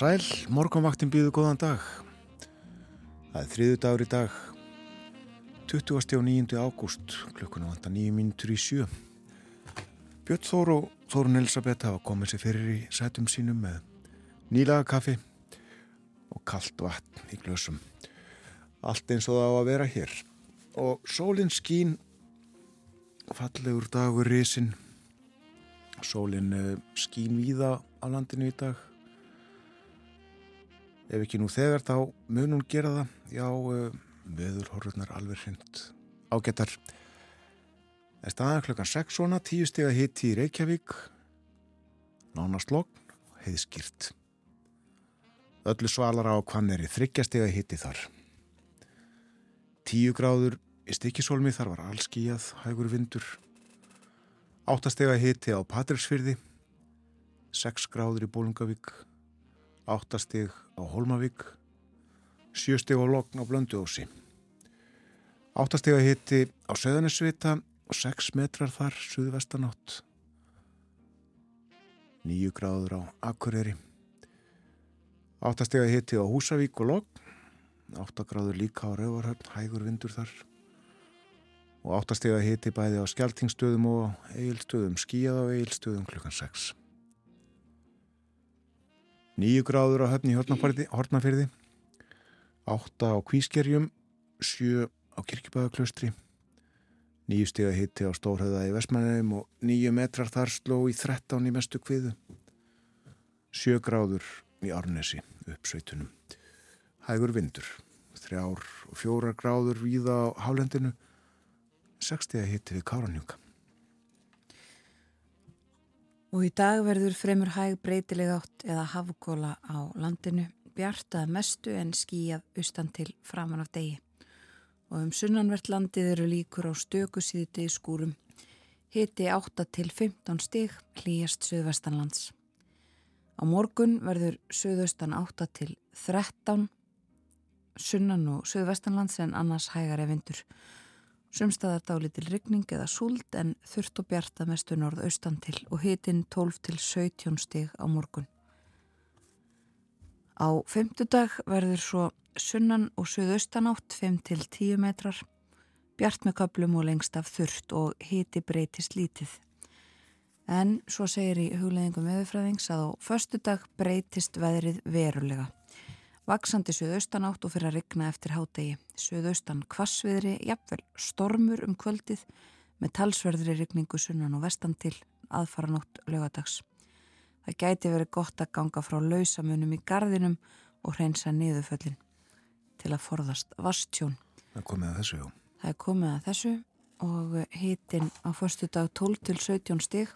sæl, morgunvaktin býðu góðan dag. Það er þriðu dagur í dag, 29. ágúst, klukkuna vanda nýju mínutur í sjö. Björn Þór og Þórun Elisabeth hafa komið sér fyrir í sætum sínum með nýlaga kaffi og kallt vatn í glösum. Allt eins og það á að vera hér. Og sólinn skín, fallegur dagur risin, sólinn eh, skín víða á landinu í dag ef ekki nú þegar þá mun hún gera það. Já, uh, veður horfurnar alveg hreint ágættar það er staðan klokkan 6 svona 10 steg að hitti í Reykjavík. Nánast logn heiðskýrt. Öllu svalara á hvanneri þryggja steg að hitti þar. 10 gráður í stikkisólmi þar var allskíjað hægur vindur. 8 steg að hitti á Patrísfyrði 6 gráður í Bólungavík 8 steg á Holmavík, 7 steg á Logn á Blönduósi. 8 steg að hitti á Söðanesvita og 6 metrar þar suðvestanátt. 9 gráður á Akureyri. 8 steg að hitti á Húsavík og Logn. 8 gráður líka á Rauvarhörn, hægur vindur þar. Og 8 steg að hitti bæði á Skeltingstöðum og Egilstöðum, skíjað á Egilstöðum klukkan 6. Nýju gráður á höfni Hortnafyrði, átta á Kvískerjum, sjö á Kirkjubæðaklaustri, nýju steg að hitti á Stórhauða í Vestmannheim og nýju metrar þar sló í 13 í mestu kviðu, sjö gráður í Árnesi upp sveitunum. Hægur vindur, þrjár og fjórar gráður víða á Hálendinu, 60 að hitti við Káranjunga. Og í dag verður fremur hæg breytileg átt eða hafgóla á landinu, bjartað mestu en skíjað austan til framan af degi. Og um sunnanvert landið eru líkur á stöku síðuti í skúrum. Hiti 8 til 15 stig, hlýjast söðvestanlands. Á morgun verður söðaustan 8 til 13, sunnan og söðvestanlands en annars hægari vindur. Sumstaðar dálitil rigning eða súld en þurft og bjarta mestu norðaustan til og hitin 12 til 17 stig á morgun. Á femtudag verður svo sunnan og suðaustanátt 5 til 10 metrar, bjart með kaplum og lengst af þurft og hiti breytist lítið. En svo segir í hugleðingum eðurfræðings að á förstu dag breytist veðrið verulega. Vaksandi suðaustanátt og fyrir að rigna eftir hádegi. Suðaustan kvassviðri, jafnvel stormur um kvöldið með talsverðri rigningu sunnan og vestan til aðfaranótt lögadags. Það gæti verið gott að ganga frá lausamunum í gardinum og hreinsa niðurföllin til að forðast vastjón. Það komið að þessu, já. Það komið að þessu og hitin á förstu dag 12 til 17 stig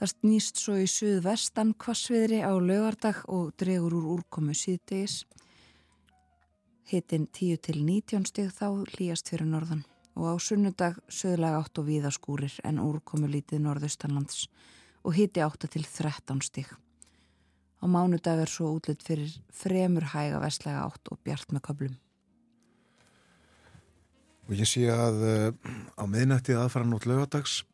Það snýst svo í suðvestan kvassviðri á lögardag og dregur úr úrkomu síðdegis. Hittin 10 til 19 stig þá líast fyrir norðan og á sunnudag söðlega 8 og víðaskúrir en úrkomu lítið norðustanlands og hitti 8 til 13 stig. Á mánudag er svo útlut fyrir fremur hæga vestlega 8 og bjart með köplum. Og ég sé að uh, á miðnættið aðfara nót lögadags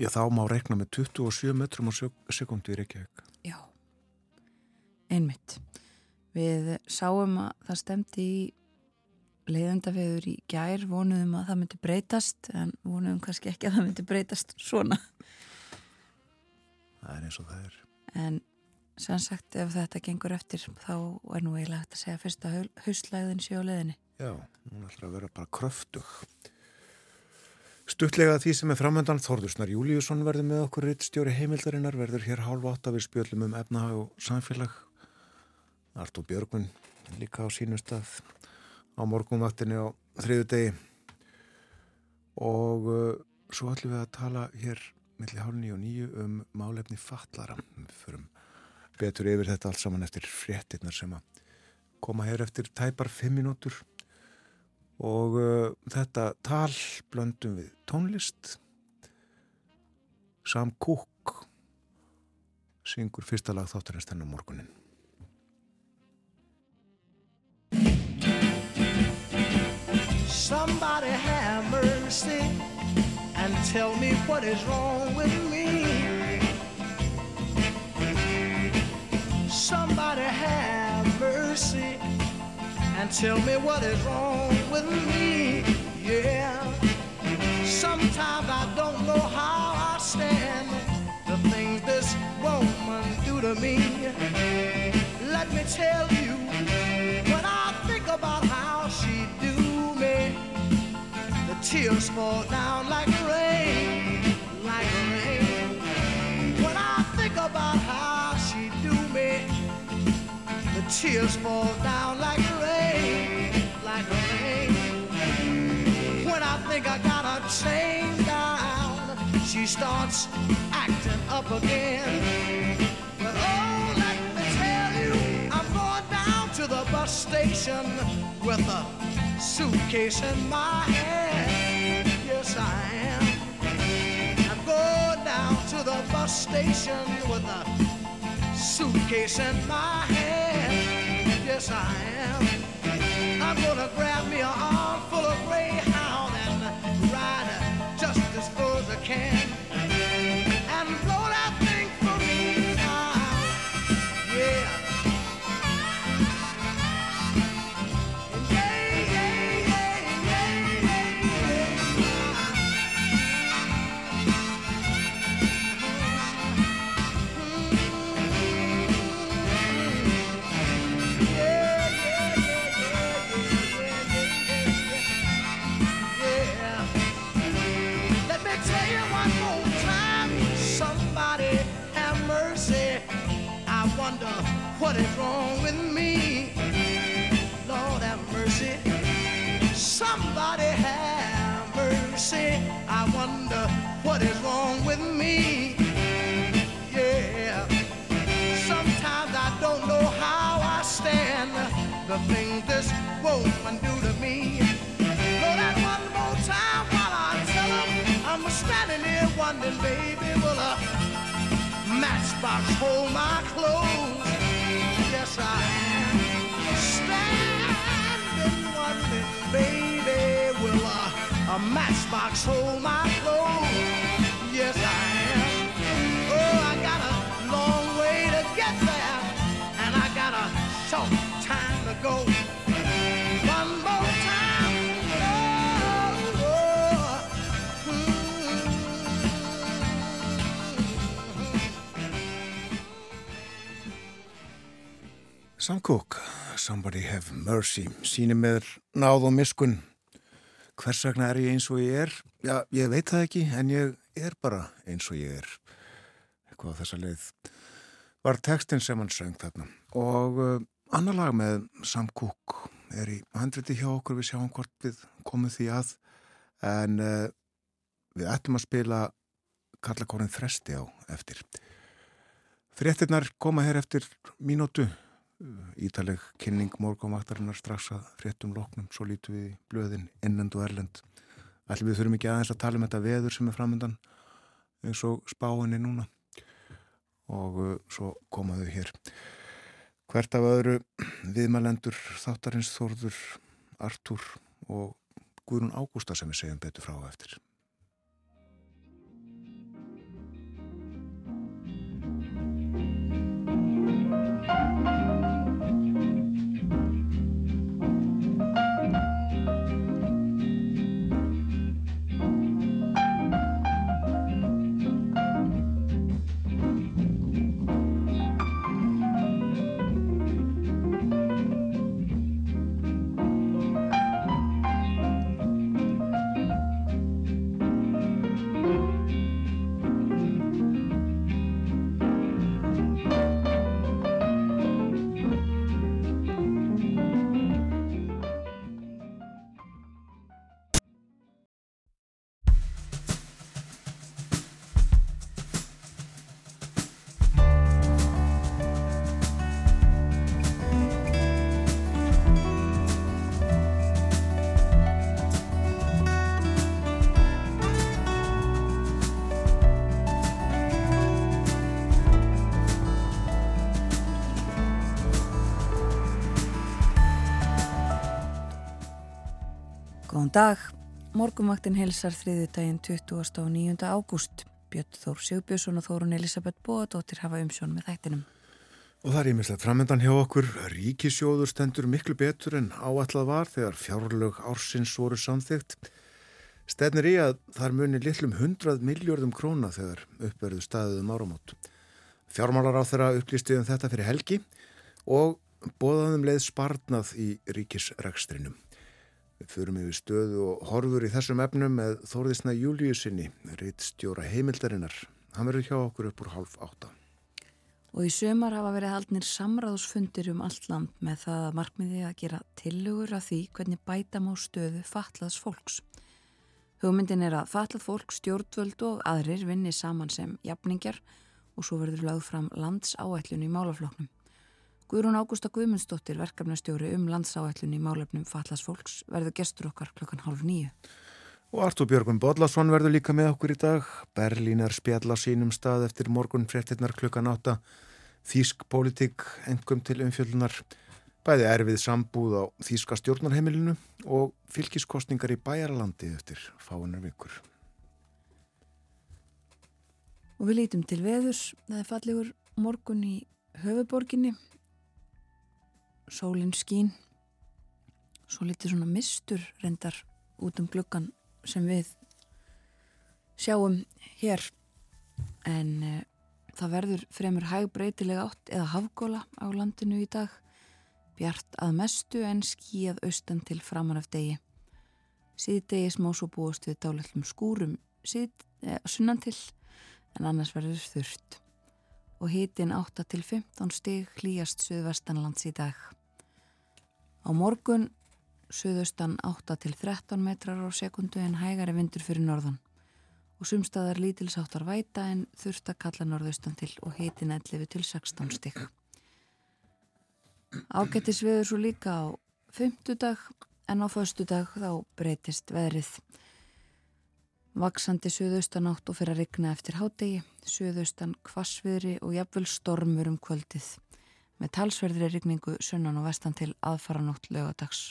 Já, þá má rekna með 27 metrum á sekundi í Reykjavík. Já, einmitt. Við sáum að það stemdi í leiðandaveður í gær, vonuðum að það myndi breytast, en vonuðum kannski ekki að það myndi breytast svona. Það er eins og það er. En sem sagt, ef þetta gengur eftir, þá er nú eiginlega hægt að segja fyrst að hauslæðin sé á leiðinni. Já, hún ætlar að vera bara kröftug. Stuttlega því sem er framöndan Þorðursnar Júliusson verður með okkur rittstjóri heimildarinnar verður hér hálfa átt að við spjöllum um efna og samfélag. Artúr Björgun líka á sínu stað á morgunvaktinu á þriðu degi og uh, svo ætlum við að tala hér millir hálni og nýju um málefni fallara við förum betur yfir þetta allt saman eftir fréttinnar sem að koma hér eftir tæpar fimm minútur og uh, þetta tal blöndum við tónlist Sam Cooke syngur fyrsta lag þáttarins þennan morgunin Somebody have mercy and tell me what is wrong with me. Somebody have mercy and tell me what is wrong with me. Yeah. Sometimes I don't know how I stand the things this woman do to me. Let me tell you, when I think about how she do me, the tears fall down like rain, tears fall down like rain, like rain. When I think I got her chained down, she starts acting up again. But oh, let me tell you, I'm going down to the bus station with a suitcase in my hand. Yes, I am. I'm going down to the bus station with a suitcase in my hand. Yes, I am. I'm gonna grab me an Somebody Have Mercy. Síni með náð og miskun hvers vegna er ég eins og ég er? Já, ég veit það ekki en ég er bara eins og ég er. Eitthvað á þessa leið var textin sem hann söng þarna. Og uh, annar lag með Sam Cooke er í handriti hjá okkur. Við sjáum hvort við komum því að. En uh, við ættum að spila kallakórin Þresti á eftir. Fréttinnar koma hér eftir mínútu ítaleg kynning morgunvaktarinnar strax að fréttum loknum, svo lítum við blöðin innend og erlend. Allir við þurfum ekki aðeins að tala um þetta veður sem er framöndan eins og spáinni núna og uh, svo komaðu hér. Hvert af öðru viðmælendur þáttarins Þórður, Artúr og Guðrún Ágústa sem við segjum betur frá eftir. Góðan dag. Morgumvaktin helsar þriði daginn 29. ágúst. Björn Þór Sigbjörnsson og Þórun Elisabeth Bóadóttir hafa umsjón með þættinum. Og það er ímislegt framöndan hjá okkur. Ríkisjóður stendur miklu betur en áallad var þegar fjárlög ársins voru samþygt. Stefnir í að þar muni litlum 100 miljardum króna þegar uppverðu staðið um áramót. Fjármálar á þeirra upplýsti um þetta fyrir helgi og bóðaðum leið sparnað í ríkisrekstrinum. Förum yfir stöðu og horfur í þessum efnum með Þórðisna Júliusinni, reitt stjóra heimildarinnar. Hann verður hjá okkur upp úr half átta. Og í sömar hafa verið haldnir samráðsfundir um allt land með það að markmiði að gera tillögur af því hvernig bæta má stöðu fatlaðs fólks. Hugmyndin er að fatlað fólk, stjórnvöld og aðrir vinni saman sem jafningar og svo verður lagð fram landsáætlun í málafloknum. Guðrún Ágústa Guðmundsdóttir, verkefnastjóri um landsáætlun í málefnum Fatlas fólks, verður gestur okkar klokkan halv nýju. Og Artur Björgun Bodlasson verður líka með okkur í dag. Berlín er spjalla sínum stað eftir morgun fréttinnar klukkan átta. Þísk politík engum til umfjöldunar. Bæði erfið sambúð á Þíska stjórnarheimilinu og fylgiskostningar í bæjarlandi eftir fáunar vikur. Og við lítum til veðurs. Það er fallegur morgun í höfuborginni sólinn skín. Svo litið svona mistur reyndar út um gluggan sem við sjáum hér. En e, það verður fremur hægbreytilega átt eða hafgóla á landinu í dag. Bjart að mestu en skíjað austan til framan af degi. Síðdegi smá svo búast við dálellum skúrum síð, e, sunnan til en annars verður þurft og hitin 8 til 15 stig hlýjast suðvestanlands í dag Á morgun suðaustan 8 til 13 metrar á sekundu en hægari vindur fyrir norðan og sumstaðar lítilsáttar væta en þurft að kalla norðaustan til og heitin 11 til 16 stygg. Ágættis viður svo líka á fymtudag en á föstudag þá breytist veðrið. Vaksandi suðaustan átt og fyrir að rigna eftir hádegi, suðaustan kvassviðri og jafnvel stormur um kvöldið með talsverðri rigningu sunnan og vestan til aðfaranótt lögadags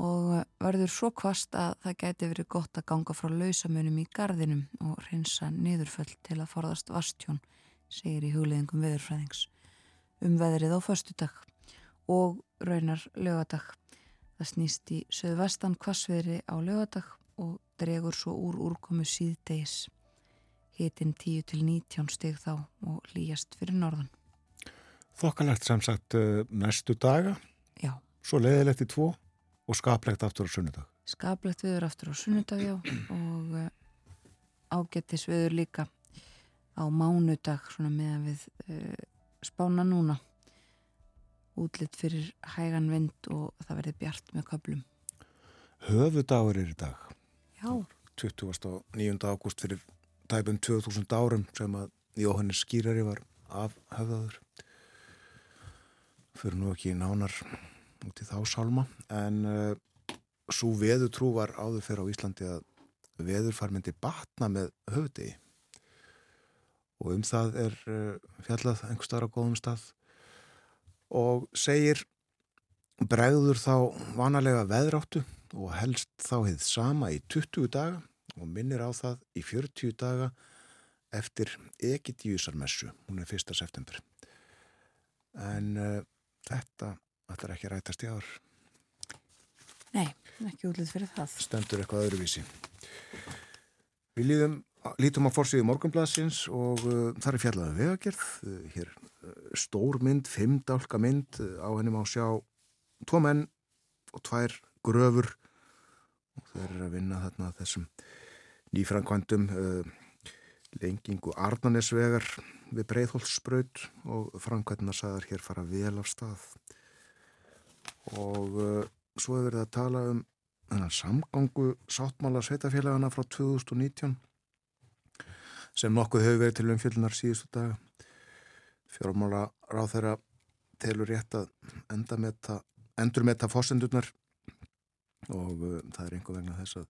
og verður svo kvast að það gæti verið gott að ganga frá lausamunum í gardinum og hreinsa niðurföll til að forðast vastjón, segir í hugleðingum veðurfræðings um veðrið á förstudag og raunar lögadag. Það snýst í söðvestan kvassveðri á lögadag og dregur svo úr úrkomu síðdeis. Hitin 10 til 19 stig þá og hlýjast fyrir norðan. Þokkalegt sem sagt eh, næstu daga, Já. svo leiðilegt í tvo og skaplegt aftur á sunnudag. Skaplegt viður aftur á sunnudag, já, og uh, ágættis viður líka á mánudag, svona meðan við uh, spána núna. Útlitt fyrir hægan vind og það verði bjart með köplum. Höfudagur er í dag. Já. 29. ágúst fyrir tæpum 2000 árum sem að Jóhannes Skýrari var af höfðaður fyrir nú ekki nánar út í þá salma en uh, svo veðutrú var áður fyrir á Íslandi að veðurfar myndi batna með höfdi og um það er uh, fjallað einhver starf á góðum stað og segir bregður þá vanalega veðráttu og helst þá hefð sama í 20 daga og minnir á það í 40 daga eftir Egidjúsarmessu, hún er 1. september en uh, þetta ætlar ekki að rætast í ár. Nei, ekki útlýtt fyrir það. Stendur eitthvað öðruvísi. Við líðum, lítum á fórsíðu morgunblassins og uh, þar er fjallaðu vegagerð. Uh, hér stór mynd, fimmdálka mynd, á henni má sjá tvo menn og tvær gröfur þeir eru að vinna þarna þessum nýfrankvæmdum lengingu Arnanesvegar við Breitholtsbraut og framkvæmdina sagðar hér fara vel af stað. Og uh, svo hefur við að tala um þennan samgangu sáttmála sveitafélagana frá 2019 sem nokkuð hefur verið til umfjöldunar síðustu daga. Fjármála ráð þeirra telur rétt að enda metta, endur metta fósendurnar og uh, það er einhver vegna þess að,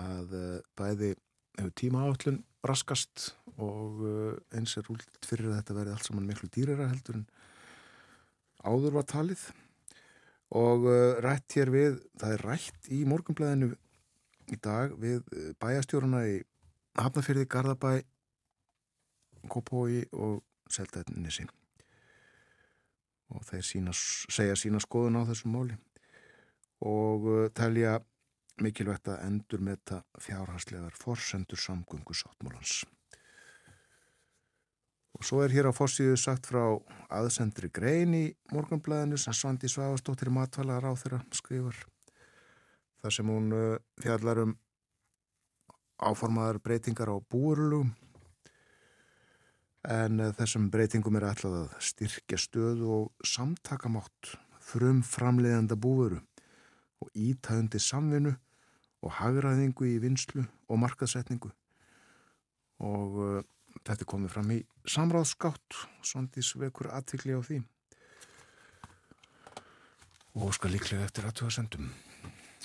að uh, bæði hefur tíma áallun raskast og uh, eins er últ fyrir að þetta verði allt saman miklu dýrara heldur en áður var talið. Og rætt hér við, það er rætt í morgunblæðinu í dag við bæjastjóruna í Hafnafjörði, Garðabæ, Kópói og Seldætnissi og þeir sína, segja sína skoðun á þessu móli og uh, telja mikilvægt að endur með þetta fjárhanslegar forsendur samgöngu sáttmólans. Og svo er hér á fórsíðu sagt frá aðsendri grein í morgunblæðinu sem Svandi Svavastóttir matvalar á þeirra skrifar. þar sem hún uh, fjallar um áformaðar breytingar á búurlugum en uh, þessum breytingum er ætlað að styrkja stöðu og samtakamátt frum framleiðanda búuru og ítæðundi samvinnu og hagraðingu í vinslu og markaðsetningu og uh, þetta komið fram í samráðskátt svondís vekur aðtikli á því. Og skal líklega eftir aðtuga sendum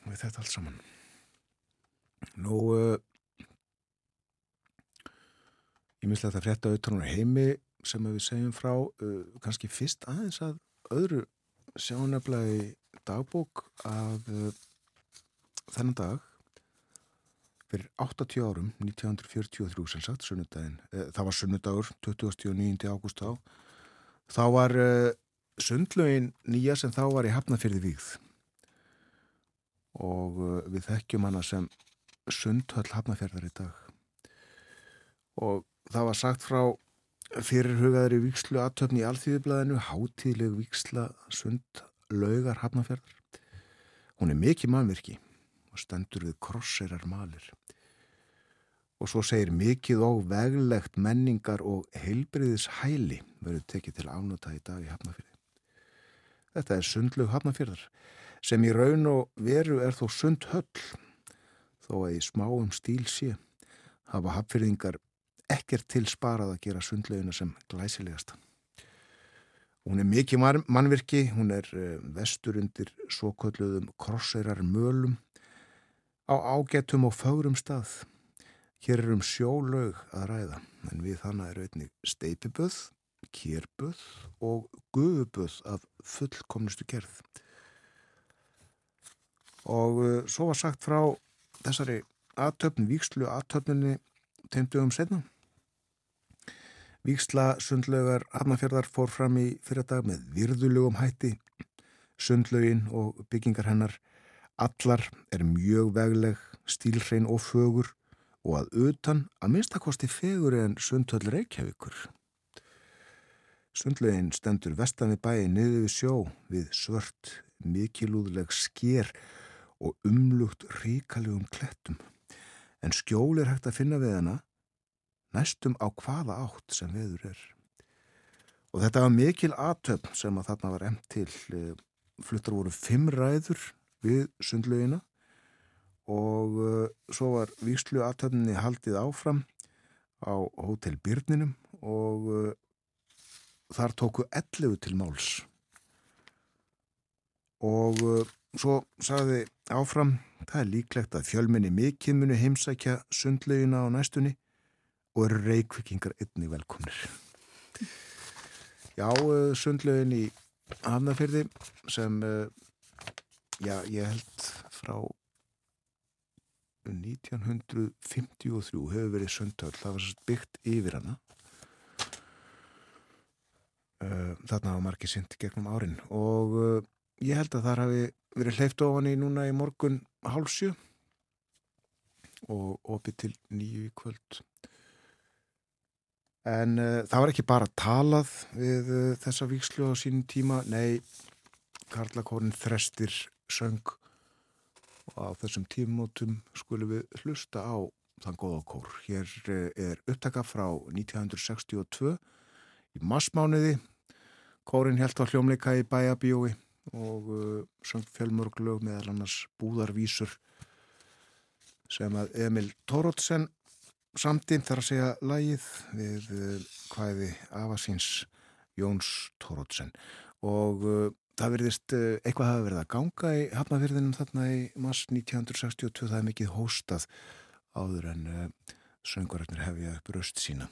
við þetta allt saman. Nú uh, ég mislega þetta frétta auðvitað heimi sem við segjum frá uh, kannski fyrst aðeins að öðru. Í dagbók að uh, þennan dag fyrir 80 árum 1943 sem sagt sunnudaginn, eh, það var sunnudagur 29. ágúst á þá var uh, sundlögin nýja sem þá var í Hafnafjörði vígð og við þekkjum hana sem sundhöll Hafnafjörðar í dag og það var sagt frá fyrirhugaðri vikslu aðtöfni í alþýðublaðinu hátíðlegu viksla sundlaugar Hafnafjörðar hún er mikið mannvirki og stendur við krosseirar malir og svo segir mikið og veglegt menningar og heilbriðis hæli verður tekið til afnóta í dag í Hafnafjörði. Þetta er sundlug Hafnafjörðar sem í raun og veru er þó sund höll þó að í smáum stíl sé hafa hafnfjörðingar ekkert til sparað að gera sundleguna sem glæsilegasta. Hún er mikið mannvirki, hún er eh, vestur undir svo kölluðum krosseirar mölum á ágetum og fögrum stað Hér er um sjólaug að ræða, en við þannig er einnig steipiböð, kérböð og gufuböð af fullkomnustu gerð. Og uh, svo var sagt frá þessari aðtöfn, víkslu aðtöfninni teimtugum setna. Víksla sundlaugar Hafnarfjörðar fór fram í fyrir dag með virðulegum hætti. Sundlaugin og byggingar hennar allar er mjög vegleg, stílhrein og fögur og að utan að minnstakosti fegur en sundhöll Reykjavíkur. Sundlegin stendur vestan við bæi niður við sjó við svört, mikilúðleg sker og umlugt ríkalegum klettum. En skjól er hægt að finna við hana næstum á hvaða átt sem veður er. Og þetta var mikil aðtöfn sem að þarna var emt til. Eh, fluttar voru fimm ræður við sundlegina og uh, svo var víslu aðtöfninni haldið áfram á Hotel Byrninum og uh, þar tóku 11 til máls og svo sagði áfram það er líklegt að fjölminni mikið muni heimsækja sundlegina á næstunni og eru reykvikingar einni velkomnir. Já, uh, sundlegin í Hafnarfyrði sem uh, já, ég held frá 1953 hefur verið sundhöll, það var byggt yfir hana. Uh, þarna var margir synd gegnum árin. Og ég held að það hafi verið hleyft ofan í núna í morgun hálsjö og opið til nýju í kvöld en uh, það var ekki bara talað við þessa vikslu á sínum tíma, nei Karlakórin Þrestir söng og á þessum tímótum skulum við hlusta á þann góða kór. Hér eh, er upptaka frá 1962 í massmániði. Kórin held á hljómleika í bæabíói og uh, söng fjölmörglög meðal annars búðarvísur sem að Emil Tórótsen samtinn þar að segja lægið við uh, hvaði afasins Jóns Tórótsen og uh, það verðist eh, eitthvað hafa verið að ganga í hafnafyrðinum þarna í mass 1962 það er mikið hóstað áður en uh, eh, söngurarnir hefja upp röst sína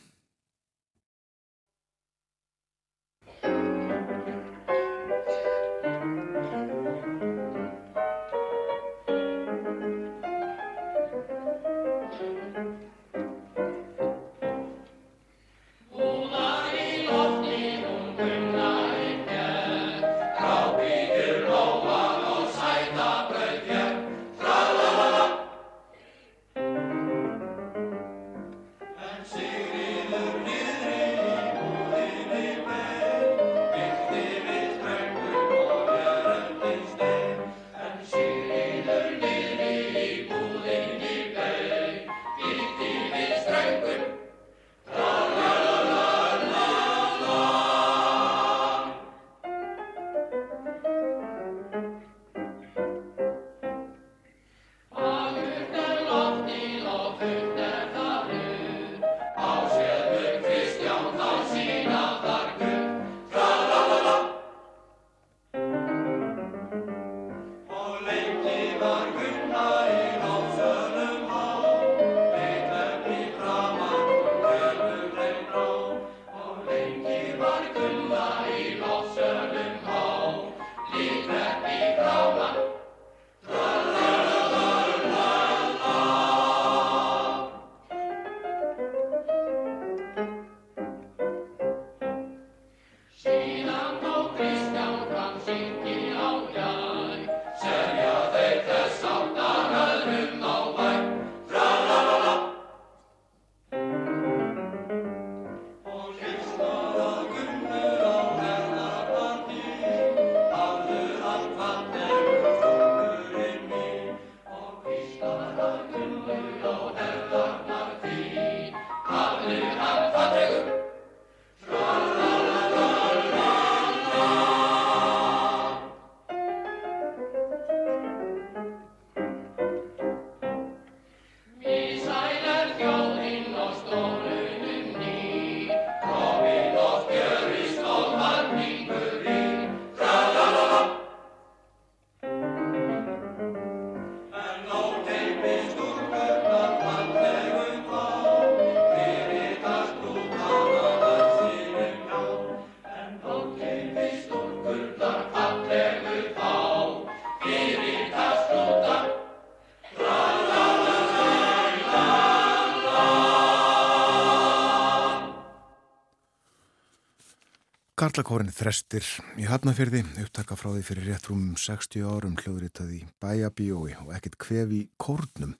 Karlakórin Þrestir í Hafnafjörði, upptaka frá því fyrir rétt rúm 60 árum hljóðritað í bæjabíói og ekkert kvef í kórnum.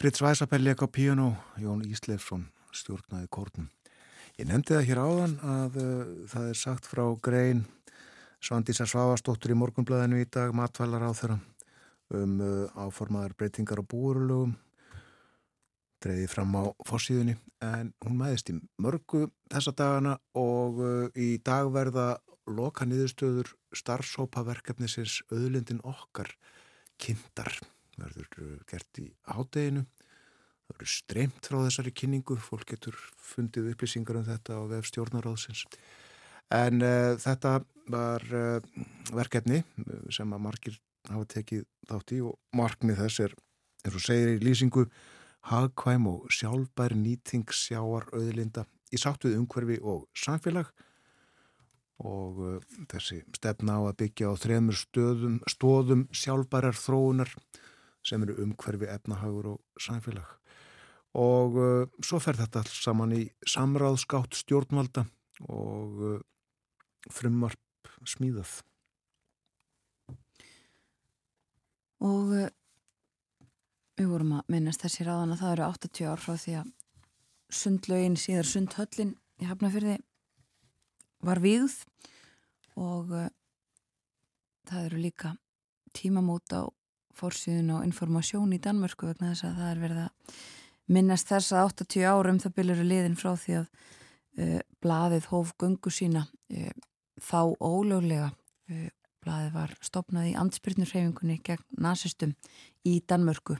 Fritz Væsapell leik á piano, Jón Íslefsson stjórnaði kórnum. Ég nefndi það hér áðan að uh, það er sagt frá grein Svandísar Svavastóttur í morgunblæðinu í dag, matvælar á þeirra um uh, áformaðar breytingar á búurlugum dreiði fram á fórsíðunni en hún mæðist í mörgu þessa dagana og uh, í dag verða loka niðurstöður starfsópaverkefnisins auðlindin okkar kindar verður uh, gert í hádeginu. Það verður streymt frá þessari kynningu. Fólk getur fundið upplýsingar um þetta á vef stjórnaráðsins en uh, þetta var uh, verkefni sem að margir hafa tekið þátt í og markmið þess er eins og segir í lýsingu hagkvæm og sjálfbær nýting sjáar auðlinda í sátt við umhverfi og samfélag. Og uh, þessi stefna á að byggja á þremur stöðum, stóðum sjálfbærar þróunar sem eru umhverfi efnahagur og samfélag. Og uh, svo fer þetta alls saman í samráðskátt stjórnvalda og uh, frumvarp smíðað og uh, Við vorum að minnast þessi ráðan að það eru 80 ár frá því að sundlaugin síðar sundhöllin í Hafnafjörði var víð og uh, það eru líka tímamót á fórsýðun og informasjón í Danmörku vegna þess að það er verið að minnast þess að 80 árum það byrjur liðin frá því að uh, blaðið hóf gungu sína uh, þá ólöglega Blaðið var stopnað í andspyrnurhefingunni gegn nazistum í Danmörku.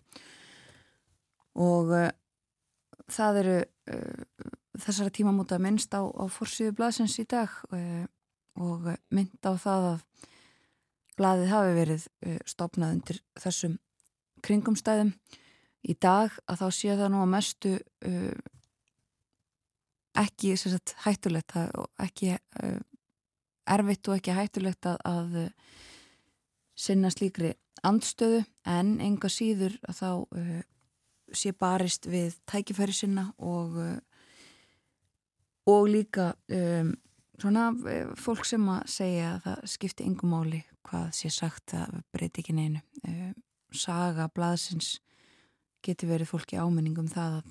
Og uh, það eru uh, þessara tímamóta minnst á, á fórsíðu blaðsins í dag uh, og mynd á það að blaðið hafi verið stopnað undir þessum kringumstæðum. Í dag að þá sé það nú að mestu ekki sagt, hættulegt ekki erfitt og ekki hættulegt að, að sinna slíkri andstöðu en enga síður að þá uh, sé barist við tækifæri sinna og uh, og líka um, svona uh, fólk sem að segja að það skipti engum máli hvað sé sagt að breyti ekki neinu. Saga blaðsins geti verið fólki áminningum það að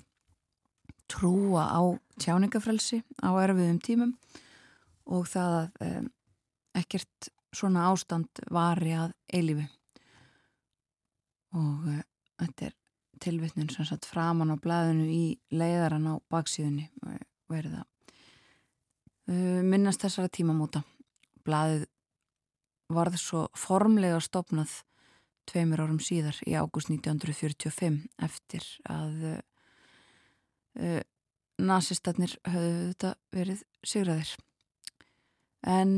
trúa á tjáningafrelsi á erfiðum tímum og það að um, ekkert svona ástand vari að eilifu og uh, þetta er tilvittnum sem satt framann á blæðinu í leiðaran á baksíðunni og verða uh, minnast þessara tímamóta. Blæðið varð svo formlega stopnað tveimur árum síðar í ágúst 1945 eftir að uh, nazistarnir höfðu þetta verið sigraðir en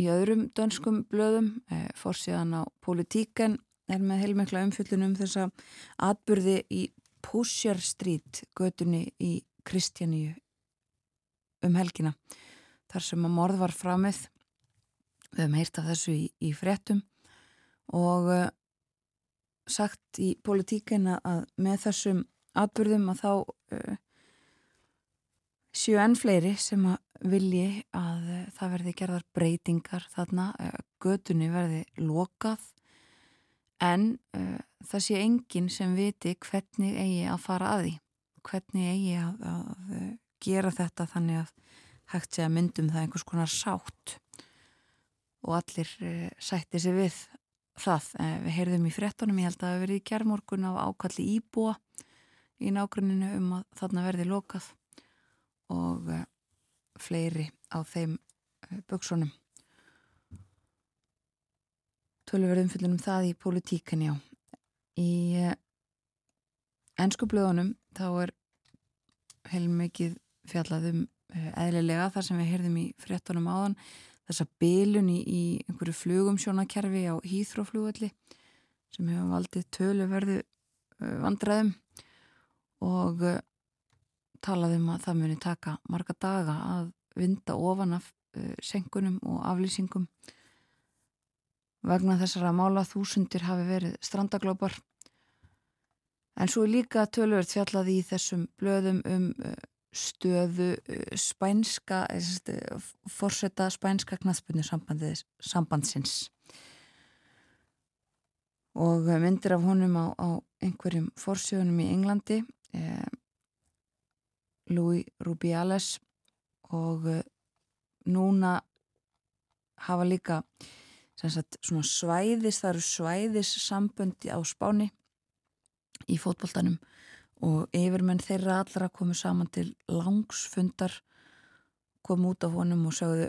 í öðrum dönskum blöðum e, fórsíðan á politíken er með heilmikla umfjöllunum þessa atbyrði í Pusher Street gödunni í Kristjaníu um helgina þar sem að morð var framið. Við hefum heyrt af þessu í, í fréttum og uh, sagt í politíken að með þessum atbyrðum að þá uh, séu enn fleiri sem að vilji að eh, það verði gerðar breytingar þarna, eh, gödunni verði lokað. En uh, það sé enginn sem viti hvernig eigi að fara að því hvernig eigi að, að gera þetta þannig að hægt sé að myndum það einhvers konar sátt. Og allir uh, sætti sig við það. Eh, við heyrðum í frettunum, ég held að það verið gerðmorgun af ákalli íbúa í nágruninu um að þarna verði lokað. Og uh, fleiri á þeim uh, buksunum. Tölverðum fyllunum það í politíkan, já. Í ennsku blöðunum þá er heilmikið fjallaðum eðlilega þar sem við heyrðum í frettunum áðan þessa bylun í, einhverju flugum sjónakerfi á hýþróflugvalli sem hefur valdið töluverðu vandræðum og uh, talaðum að það muni taka marga daga að vinda ofan af uh, senkunum og aflýsingum. Vegna þessara mála þúsundir hafi verið strandaglópar. En svo líka tölverð fjallað í þessum blöðum um stöðu eh, spænska eh, fórseta spænska knaðspunni sambandsins. Og myndir af honum á, á einhverjum fórsjónum í Englandi eh, Louis Rubiales og eh, núna hafa líka sagt, svæðis, það eru svæðis samböndi á spáni í fótboltanum og yfirmenn þeirra allra komu saman til langsfundar komu út af honum og sögðu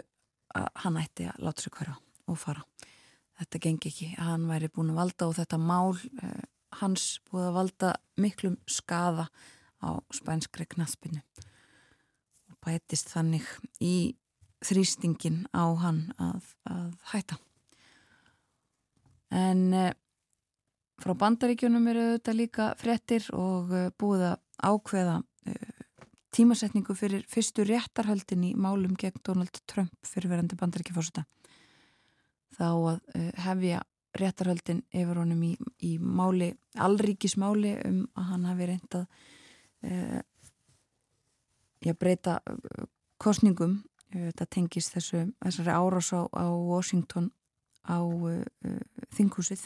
að hann ætti að láta sig hverja og fara. Þetta gengi ekki, hann væri búin að valda og þetta mál eh, hans búið að valda miklum skaða á spænskri knaspinu og bætist þannig í þrýstingin á hann að, að hætta en eh, Frá bandaríkjunum eru þetta líka frettir og uh, búið að ákveða uh, tímasetningu fyrir fyrstu réttarhöldin í málum gegn Donald Trump fyrirverandi bandaríkjafórseta. Þá að uh, hefja réttarhöldin yfir honum í, í máli, allríkismáli um að hann hafi reyndað að breyta kostningum. Þetta tengist þessu, þessari árás á, á Washington á þinghúsið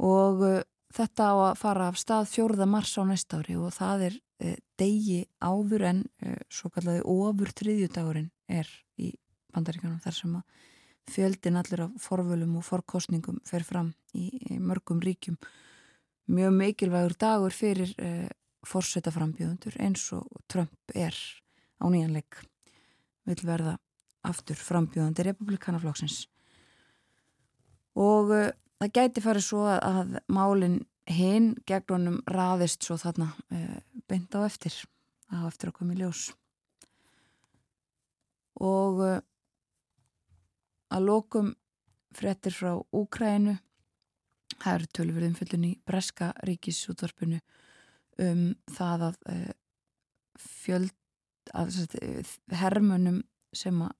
og þetta á að fara af stað fjórða mars á næsta ári og það er degi áður en svo kallaði ofur triðjudagurinn er í bandaríkanum þar sem að fjöldin allir af forvölum og forkostningum fer fram í mörgum ríkjum mjög mikilvægur dagur fyrir uh, fórseta frambjöðundur eins og Trump er á nýjanleik vil verða aftur frambjöðandi republikanaflokksins og uh, það gæti farið svo að, að málinn hinn gegn honum raðist svo þarna e, beint á eftir á eftir að koma í ljós. Og e, að lokum frettir frá Úkrænu það eru tölfurðum fullin í Breska ríkisútvarpinu um það að e, fjöld að hermunum sem að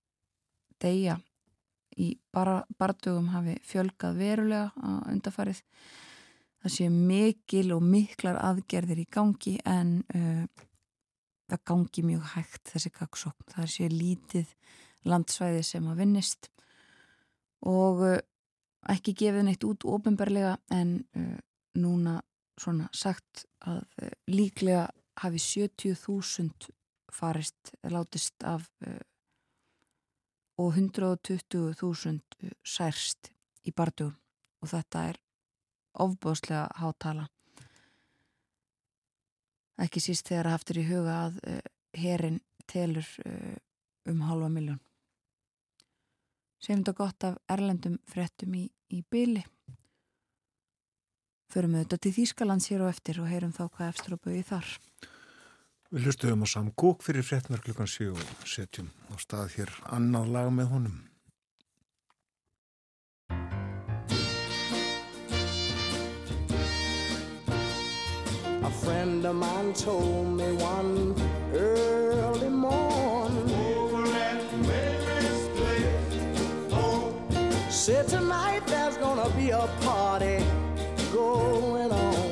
deyja í bardugum hafi fjölgað verulega á undafarið. Það sé mikil og miklar aðgerðir í gangi en uh, það gangi mjög hægt þessi kaksókn. Það sé lítið landsvæði sem að vinnist og uh, ekki gefið neitt út ofinbarlega en uh, núna svona sagt að uh, líklega hafi 70.000 farist, látist af uh, og 120.000 særst í bardugum og þetta er ofbáslega hátala ekki síst þegar haftur í huga að uh, herin telur uh, um halva miljón Segjum þetta gott af erlendum frettum í, í byli Förum við þetta til Þýskalands hér og eftir og heyrum þá hvað eftir og bauði þar Við hlustuðum á samgók fyrir fréttnar klukkan 7 og setjum á stað hér annað lag með honum. A friend of mine told me one early Said tonight there's gonna be a party going on.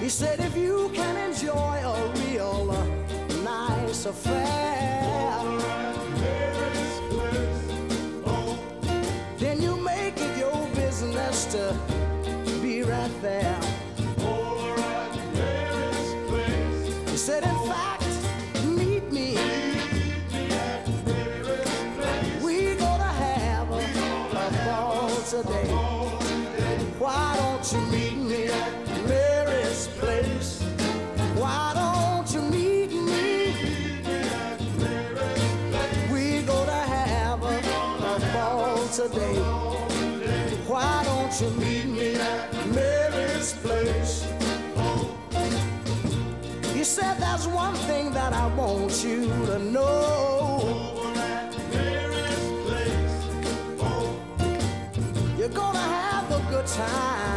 He said, if you can enjoy a real nice affair, then you make it your business to be right there. Today. Why don't you meet me at Mary's place? Why don't you meet me? We gonna have a, a ball today. Why don't you meet me at Mary's place? He said there's one thing that I want you to know. Time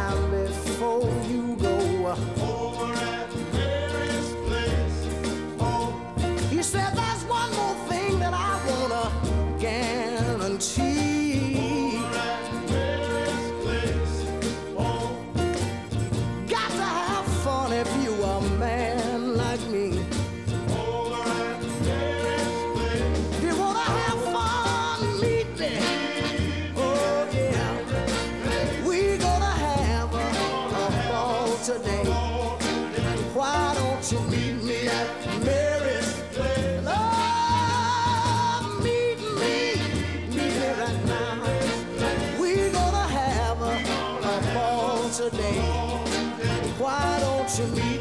Why don't you meet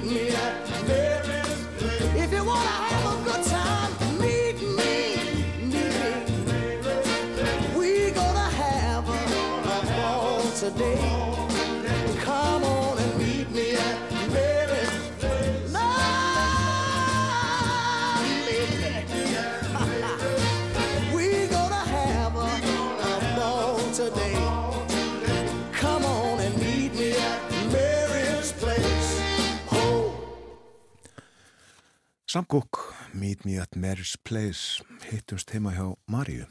Sam Cooke, Meet Me at Mary's Place, hittumst heima hjá Maríu.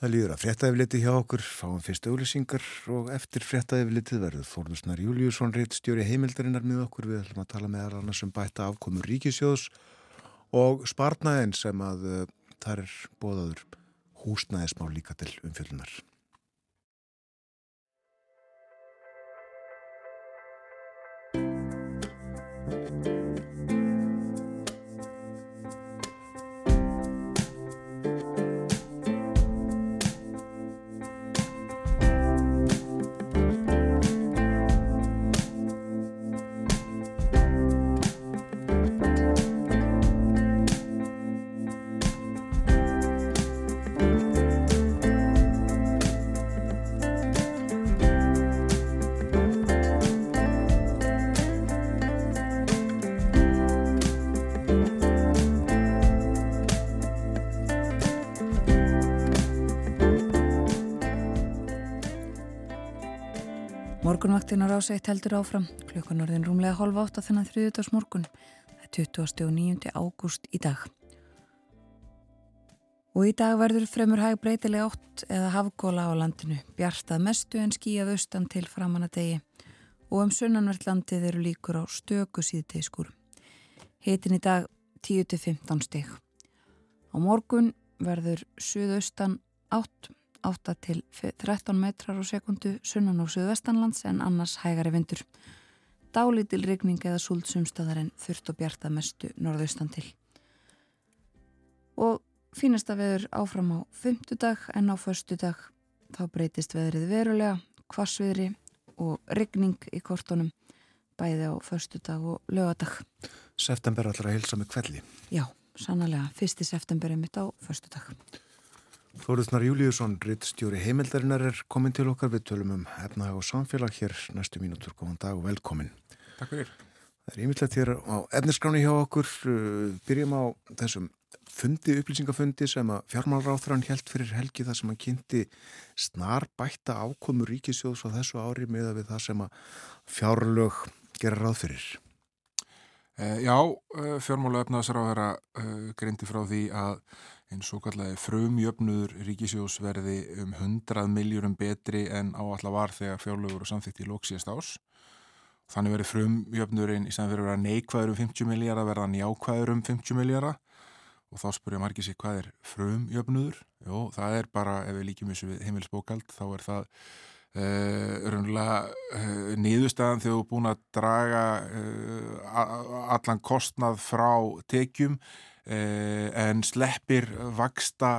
Það líður að fréttaefliti hjá okkur, fáum fyrst auglýsingar og eftir fréttaeflitið verður Þórnusnar Júliusson reitt stjóri heimildarinnar með okkur. Við ætlum að tala með annars um bæta afkomur ríkisjóðs og sparnaðin sem að uh, þar er bóðaður húsnæðismál líka til umfjöldunar. Morgunvaktin á ráseitt heldur áfram. Klukkan orðin rúmlega hálf átt að þennan þriðutags morgun. Það er 29. ágúst í dag. Og í dag verður fremur hæg breytileg átt eða hafgóla á landinu. Bjartað mestu en skíjað austan til framanadegi. Og um sunnanvert landið eru líkur á stöku síðteiskur. Hitin í dag 10-15 steg. Á morgun verður suðaustan átt 8 til 13 metrar á sekundu sunnan og suðvestanlands en annars hægari vindur. Dálítil rigning eða súld sumstaðar en þurft og bjarta mestu norðaustan til. Og fínasta veður áfram á fymtudag en á förstudag þá breytist veðrið verulega, kvassviðri og rigning í kortunum bæði á förstudag og lögadag. September allra að hilsa með kvelli. Já, sannlega, fyrsti september er mitt á förstudag. Þóruðsnar Júliusson, rittstjóri heimildarinnar er komin til okkar við tölum um efnahag og samfélag hér næstu mínútur. Góðan dag og velkomin. Takk fyrir. Það er yfirlegt hér á efniskráni hjá okkur. Uh, Byrjum á þessum fundi, upplýsingafundi sem að fjármálráþrann held fyrir helgi þar sem að kynnti snar bætta ákomu ríkisjóðs á þessu ári með við það sem að fjárlög gera ráð fyrir. Uh, já, uh, fjármála þeirra uh, greindi frá því að eins og kallaði frumjöfnuður ríkisjós verði um 100 miljórum betri en áallar var þegar fjárlögur og samþýtti í lóksíðast ás. Þannig verði frumjöfnuðurinn í stæðan fyrir að vera neikvæður um 50 miljara verða njákvæður um 50 miljara og þá spurja margir sig hvað er frumjöfnuður? Jó, það er bara, ef við líkjum þessu við heimilsbókald, þá er það uh, raunlega uh, niðurstaðan þegar þú er búin að draga uh, allan kostnað frá tekjum en sleppir vaksta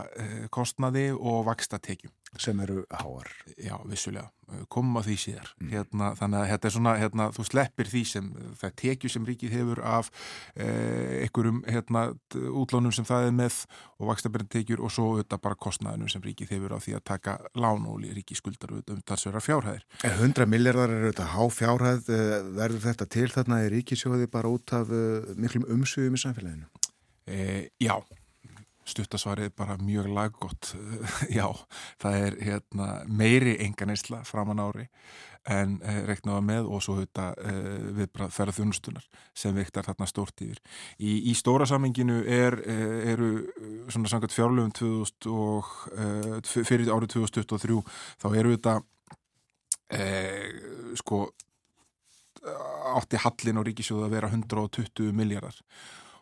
kostnaði og vaksta tekjum. sem eru háar. Já, vissulega, komum að því síðar mm. hérna, þannig að þetta er svona hérna, þú sleppir því sem, það tekju sem ríkið hefur af eh, einhverjum hérna, útlánum sem það er með og vakstabærið tekjur og svo auðvitað bara kostnaðunum sem ríkið hefur á því að taka lán og ríkið skuldar auðvitað um talsverðar fjárhæðir. 100 miljardar er auðvitað há fjárhæð eh, verður þetta til þarna í ríkisjóði bara út af miklum umsugum í samfélaginu? Eh, já stuttasvarið bara mjög laggott já, það er hérna, meiri enganisla framan ári en eh, reknaða með og svo þetta eh, viðbrað ferða þjónustunar sem viktar þarna stórt yfir. Í, í stóra samenginu er, eru svona sangat fjárlöfum 2000 og fyrir árið 2023 þá eru þetta sko átti hallin á ríkisjóðu að vera 120 miljardar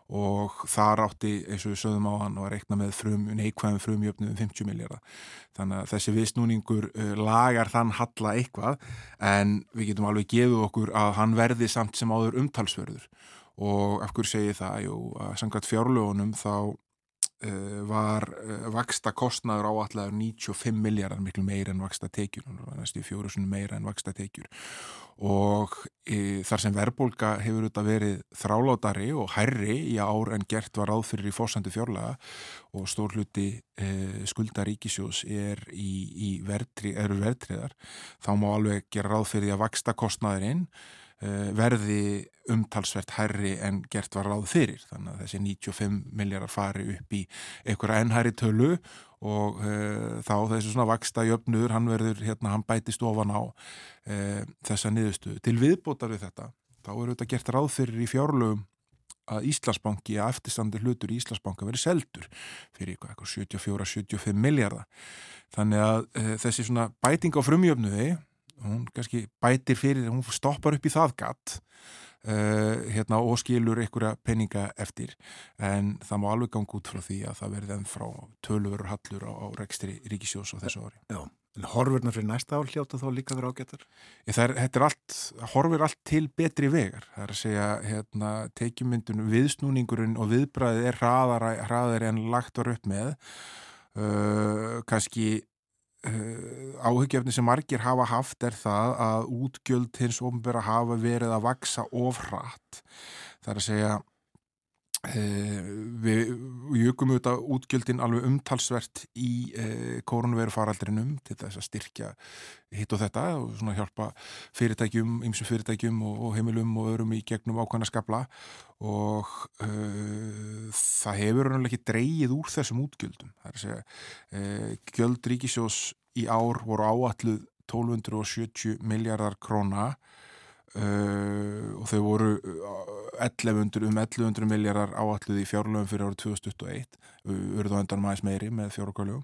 og þar átti eins og við sögum á hann og að reikna með frum, neikvæðum frumjöfnum um 50 miljardar. Þannig að þessi viðsnúningur uh, lagar þann halla eitthvað en við getum alveg gefið okkur að hann verði samt sem áður umtalsverður og af hverju segi það? Jú, að sangat fjárlögunum þá var uh, vaksta kostnaður áallega 95 miljardar miklu meira en vaksta tekjur, næstu fjórusunum meira en vaksta tekjur og e, þar sem verðbólka hefur auðvitað verið þrálátari og herri í ár en gert var áðfyrir í fósandi fjárlaga og stór hluti e, skuldaríkisjós er í, í verðtri, eru verðtriðar þá má alveg gera ráð fyrir að vaksta kostnaðurinn verði umtalsvert herri en gert var ráð fyrir þannig að þessi 95 miljardar fari upp í einhverja ennhæri tölu og uh, þá þessi svona vaksta jöfnur, hann verður hérna, hann bætist ofan á uh, þessa niðurstu. Til viðbótar við þetta, þá eru þetta gert ráð fyrir í fjárlögum að Íslandsbanki, að eftirstandi hlutur í Íslandsbanka verið seldur fyrir eitthvað 74-75 miljardar. Þannig að uh, þessi svona bæting á frumjöfnuði, hún kannski bætir fyrir, hún stoppar upp í það gatt Uh, hérna, og skilur einhverja peninga eftir. En það má alveg ganga út frá því að það verði enn frá tölurur hallur á, á rekstri ríkisjós á þessu ári. Já, en horfurna fyrir næsta ár hljóta þá líka verið ágættar? Þetta er allt, horfur allt til betri vegar, það er að segja hérna, tekjumyndun, viðsnúningurinn og viðbræðið er hraðar en lagt var upp með. Uh, kannski áhugjefni sem margir hafa haft er það að útgjöld hins ofnbæra hafa verið að vaksa ofrætt. Það er að segja við jökum auðvitað útgjöldin alveg umtalsvert í uh, koronavirufaraldrinum til þess að styrkja hitt og þetta og svona hjálpa fyrirtækjum, ymsum fyrirtækjum og, heimilum og öðrum í gegnum ákvæmna skabla og það hefur náttúrulega ekki dreyið úr þessum útgjöldum. Það er að segja, gjöld ríkisjós í ár voru áalluð 1270 miljardar króna uh, og þau voru 1100, uh, um 1100 miljardar áalluð í fjárlöfum fyrir árið 2021 urðu öndan maður meiri með fjárlöfum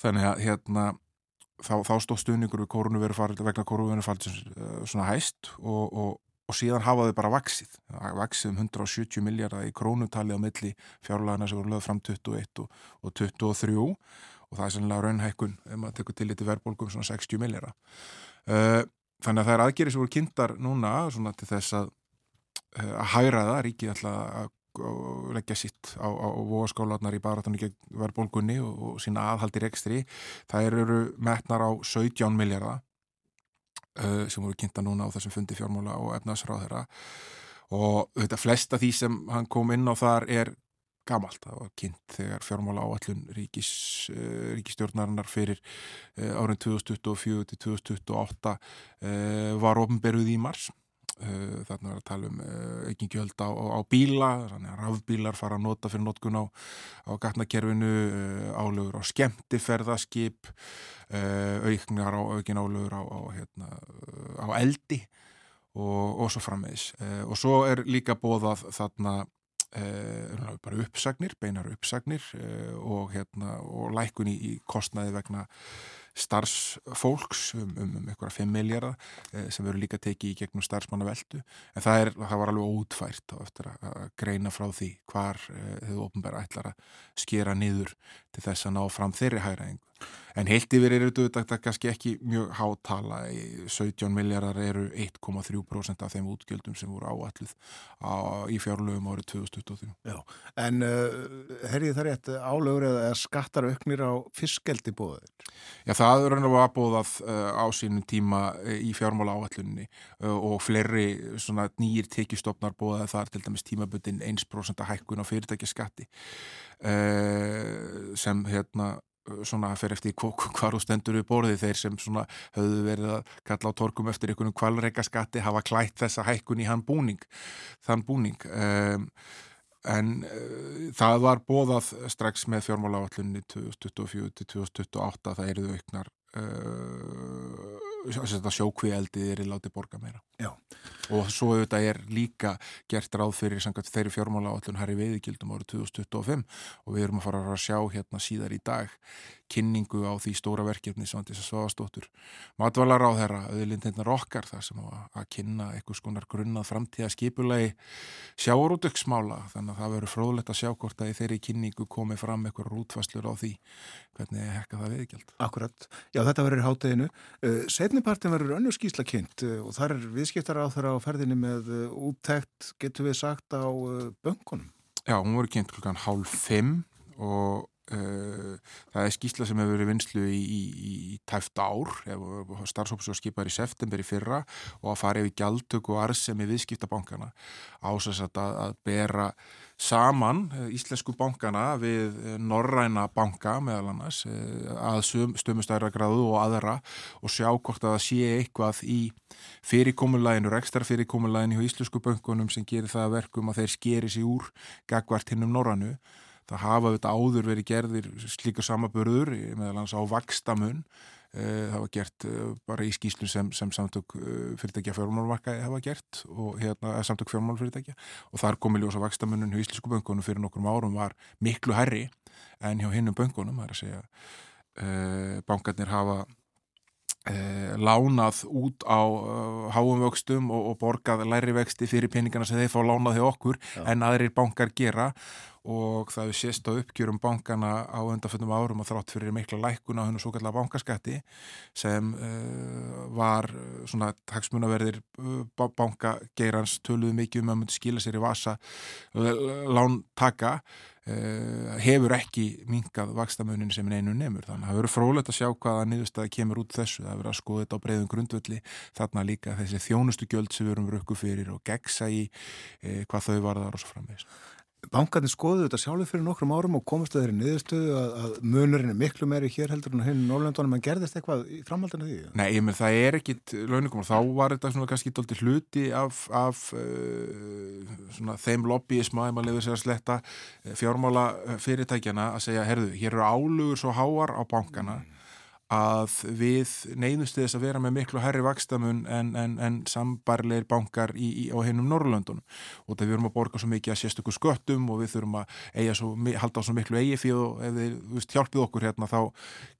þannig að hérna þá, þá stóð stuðningur við koronavirufald vegna koronavirufald uh, svona hæst og, og og síðan hafaðu bara vaksið, vaksið um 170 miljardar í krónutali á milli fjárlagana sem voru lögð fram 21 og, og 23 og það er sannlega raunhækkun ef maður tekur til litið verðbólkum svona 60 millera. Uh, þannig að það er aðgerið sem voru kynntar núna svona til þess að, uh, að hæra það, ríkið alltaf að leggja sitt á, á vóaskálanar í baratunni gegn verðbólkunni og, og sína aðhaldir ekstri. Það eru metnar á 17 millera uh, sem voru kynnta núna á þessum fundi fjármála og efnaðsráð þeirra og þetta flesta því sem hann kom inn á þar er gamalt, það var kynnt þegar fjármála áallun ríkis, uh, ríkistjórnarinnar fyrir uh, árin 2024 til 2028 uh, var ofnberðuð í mars. Þarna var að tala um ekki gjöld á, á bíla, rafbílar fara að nota fyrir notkun á, á gatnakerfinu, álugur á skemmtiferðaskip auknar á aukin álugur á, hérna, á eldi og, og svo frammeðis og svo er líka bóðað þarna Uh, bara uppsagnir, beinar uppsagnir uh, og, hérna, og lækun í, í kostnaði vegna starfsfólks um, um, um einhverja 5 miljardar uh, sem verður líka tekið í gegnum starfsmannaveldu en það, er, það var alveg ótfært eftir að greina frá því hvar þau ofnbæra ætlar að skera niður til þess að ná fram þeirri hæraengu En heilt yfir eru þetta kannski ekki mjög hátala. 17 miljardar eru 1,3% af þeim útgjöldum sem voru áalluð á, í fjárlögum árið 2023. Já, en uh, herrið það rétt álögur eða skattar auknir á fiskeldi bóðir? Já, það er og að bóðað uh, á sínum tíma uh, í fjármála áallunni uh, og fleiri svona nýjir tekistofnar bóðað þar til dæmis tímaböndin 1% hækkun á fyrirtækjaskatti uh, sem hérna svona fyrir eftir hvar þú stendur við borðið. Þeir sem svona höfðu verið að kalla á torkum eftir einhvern kvalreika skatti hafa klætt þessa hækkun í hann búning þann búning. Um, en uh, það var bóðað strax með fjármála áallunni 2024 til 2028 það eruðu auknar uh, sjókvíeldið er í láti borga meira Já. og svo auðvitað er líka gert ráð fyrir samkvæmt þeirri fjármála áallun Harry Veiðigildum árið 2025 og við erum að fara að sjá hérna síðar í dag kynningu á því stóra verkefni sem þess að svavastóttur matvalar á þeirra auðlindinnar okkar þar sem að, kynna einhvers konar grunnað framtíða skipulegi sjáurútöksmála þannig að það verður fróðlegt að sjá hvort að í þeirri kynningu komi fram einhver rútfastlur á því hvernig hekka það viðgjald. Setnipartin verður önnur skísla kynnt uh, og þar er viðskiptar á þeirra á ferðinni með uh, úttækt, getur við sagt, á böngunum. Já, hún voru kynnt klukkan hálf fimm og það er skýsla sem hefur verið vinslu í, í, í tæft ár. Starfsóps og skipar í september í fyrra og að fara yfir gjaldtöku og arðsemi viðskiptabankana ásast að, að bera saman uh, íslensku bankana við uh, norræna banka meðal annars að stömmustæra gráðu og aðra og sjá hvort að það sé eitthvað í fyrirkomulæginu, ekstra fyrirkomulæginu í íslensku bankunum sem gerir það verkum að þeir skeri sig úr gagvart hinnum norrannu það hafa þetta áður verið gerðir slíka samabörður meðal hans á vakstamun eh, það var gert eh, bara í skýslu sem, sem samtök eh, fyrirtækja fjármálmarkaði hafa gert og hérna samtök fjármálfyrirtækja og þar komi ljósa vakstamunum hjá Íslisku böngunum fyrir nokkrum árum var miklu herri en hjá hinnum böngunum, það er að segja. Bankarnir hafa Eh, lánað út á uh, háum vöxtum og, og borgað læri vexti fyrir peningana sem þeir fá lánað hjá okkur Já. en aðrir bankar gera og það er sést á uppgjörum bankana á undanfjöndum árum og þrátt fyrir mikla lækun á hennu svo kallar bankaskatti sem uh, var svona hagsmunaverðir uh, bankageirans töluðu mikið um að myndi skila sér í vasa lántaka hefur ekki minkað vakstamunin sem einu nefnur þannig að það verður frólægt að sjá hvaða niðurstaði kemur út þessu. Það verður að skoða þetta á breyðum grundvöldi þarna líka þessi þjónustu gjöld sem við erum rökku fyrir og gegsa í uh, hvað þau varðar og svo framvegist Bankarnir skoðu þetta sjálfur fyrir nokkrum árum og komast að þeirri niðurstöðu að, að munurinn er miklu meiri hér heldur en hinn Norrlöndunum en gerðist eitthvað í framhaldinu því? Nei, ég menn það er ekkit launingum og þá var þetta svona kannski doldi hluti af, af uh, svona þeim lobbyisma, ef maður lefur sér að sletta eh, fjármála fyrirtækjana að segja, herðu, hér eru álugur svo háar á bankana mm að við neyðumst þess að vera með miklu herri vakstamun en, en, en sambarleir bankar í, í, á hennum Norrlöndunum og það við erum að borga svo mikið að sérstökur sköttum og við þurfum að svo, halda á svo miklu eigi fyrir og ef þið veist, hjálpið okkur hérna þá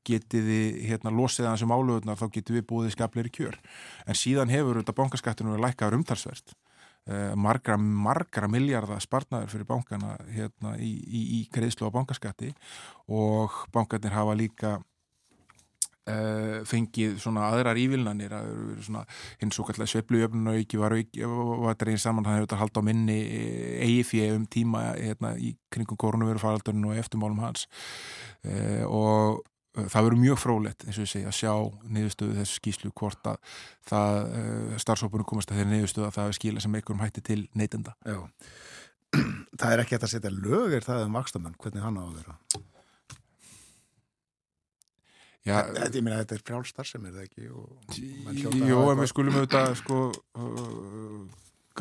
getið þið hérna losið að þessum álöfurnar þá getið við búið skapleiri kjör. En síðan hefur þetta bankaskattinu verið lækkaður umtalsvert. Eh, margra, margra miljardar spartnaður fyrir bankana hérna í, í, í greiðslu á bankaskatti. Og bankarnir hafa líka Uh, fengið svona aðrar ívilnanir að svona hins og kallar sveiplujöfnun og ekki var, var dregin saman hann hefur þetta haldið á minni eigi fyrir um tíma hérna, í kringum koronavirufaldurinn og eftirmálum hans. Uh, og það verður mjög frólætt eins og ég segja að sjá niðurstöðu þessu skýslu hvort að það starfsópunum komast að þeirra niðurstöðu að það er skila sem einhverjum hætti til neytenda. Já. Það er ekki að setja lögir það um vakstamenn, hvernig hann á að vera Já, þetta, ég meina þetta er frjálstar sem er það ekki? Jú, en við skulum auðvitað sko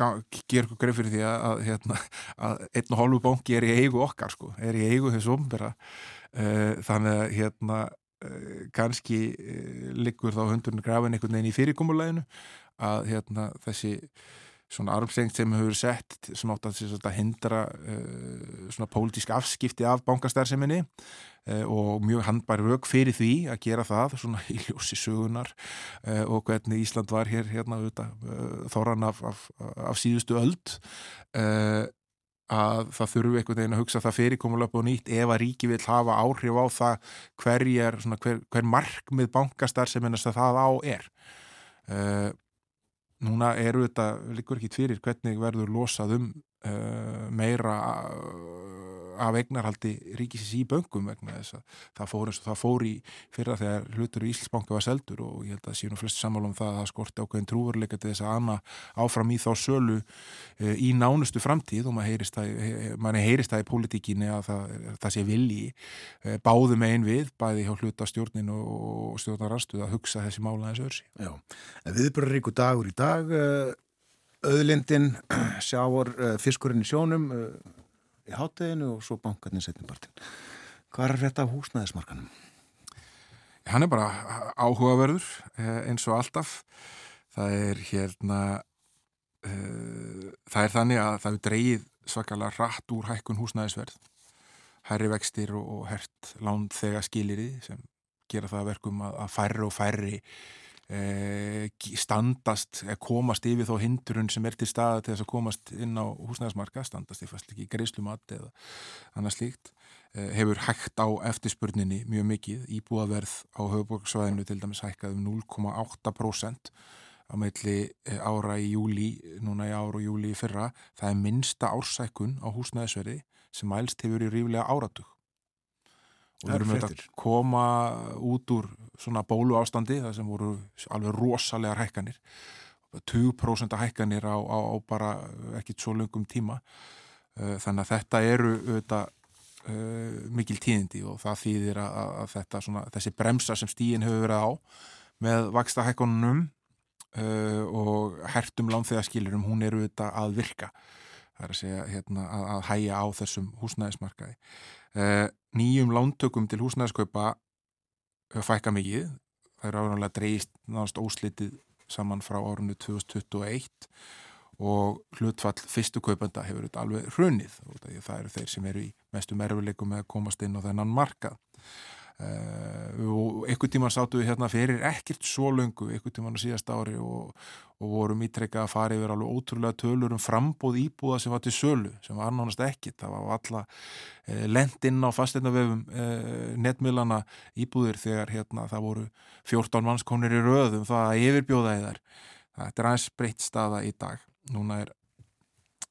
gera eitthvað greið fyrir því að, að, hérna, að einn og hálfu bónki er í eigu okkar sko, er í eigu þessu umbera þannig að hérna kannski liggur þá hundurinn grafin einhvern veginn í fyrirkomuleginu að hérna þessi svona armstengt sem hefur sett sem átt að, hindra uh, svona pólitísk afskipti af bankastærseminni og mjög handbæri rauk fyrir því að gera það svona í ljósi sögunar uh, og hvernig Ísland var hér hérna auðvitað, þóran af, af, af síðustu öld. Að það þurfi einhvern veginn að hugsa það fyrirkomulega á nýtt ef að ríki vil hafa áhrif á það hver, er, svona, hver, hver markmið bankastar sem ennast að það á er. Uh, núna eru þetta líkur ekki fyrir hvernig verður losað um meira af eignarhaldi ríkisins í böngum vegna þess að það fór eins og það fór í fyrra þegar hlutur í Íslandsbanka var seldur og ég held að síðan flest sammála um það að það skorti ákveðin trúveruleika til þess að anna áfram í þá sölu e, í nánustu framtíð og maður heyrist það, he, heyrist það í pólitíkinni að það, það sé vilji e, báðu megin við, bæði hjá hluta stjórnin og stjórnarastuð að hugsa þessi mála eins öðru Já, en við bara ríku dagur í dag öðlindin, sjáor fiskurinn í sjónum í hátteginu og svo bankarnir setnibartin. Hvað er þetta húsnæðismarkanum? Hann er bara áhugaverður eh, eins og alltaf. Það er hérna uh, það er þannig að það er dreyið svakalega rætt úr hækkun húsnæðisverð herri vextir og hert lánd þegar skiliri sem gera það verkum að, færri og færri Eh, standast, komast yfir þó hindurun sem er til staða til þess að komast inn á húsnæðismarka, standast eða fast ekki greiðslumat eða annað slíkt eh, hefur hægt á eftirspurninni mjög mikið, íbúaverð á höfuborgsvæðinu til dæmis hækkað um 0,8% á meðli eh, ára í júli, núna í ára og júli í fyrra, það er minsta ársækun á húsnæðisverði sem mælst hefur í ríflega áratug og við erum að koma út úr svona bólu ástandi það sem voru alveg rosalega hækkanir. 20% hækkanir á, á, á bara ekkit svo lungum tíma. Eh, þannig að þetta eru auðvitað uh, mikil tíðindi og það þýðir að, að þetta svona, þessi bremsa sem stíin hefur verið á með vaksta hækkanunum uh, og hertum lánþegaskilurum hún eru auðvitað að virka það er að segja hérna, að, að hæja á þessum húsnæðismarkaði. Uh, nýjum lántökum til húsnæðiskaupa fækka mikið. Það er áraðanlega dreist náðast óslitið saman frá árunni 2021 og hlutfall fyrstu kaupanda hefur þetta alveg hrunið. Og það eru þeir sem eru í mestu merfuleikum með að komast inn á þennan markað Uh, og einhvern tíman sáttu við hérna fyrir ekkert svo lungu, einhvern tíman á síðast ári og, og vorum ítrekka að fara yfir alveg ótrúlega tölur um frambóð íbúða sem var til sölu, sem var annánast ekkit það var alla eh, lend inn á fasteinavefum eh, netmiðlana íbúðir þegar hérna það voru 14 mannskonir í röðum það að yfirbjóða í þær. Þetta er aðeins breytt staða í dag. Núna er,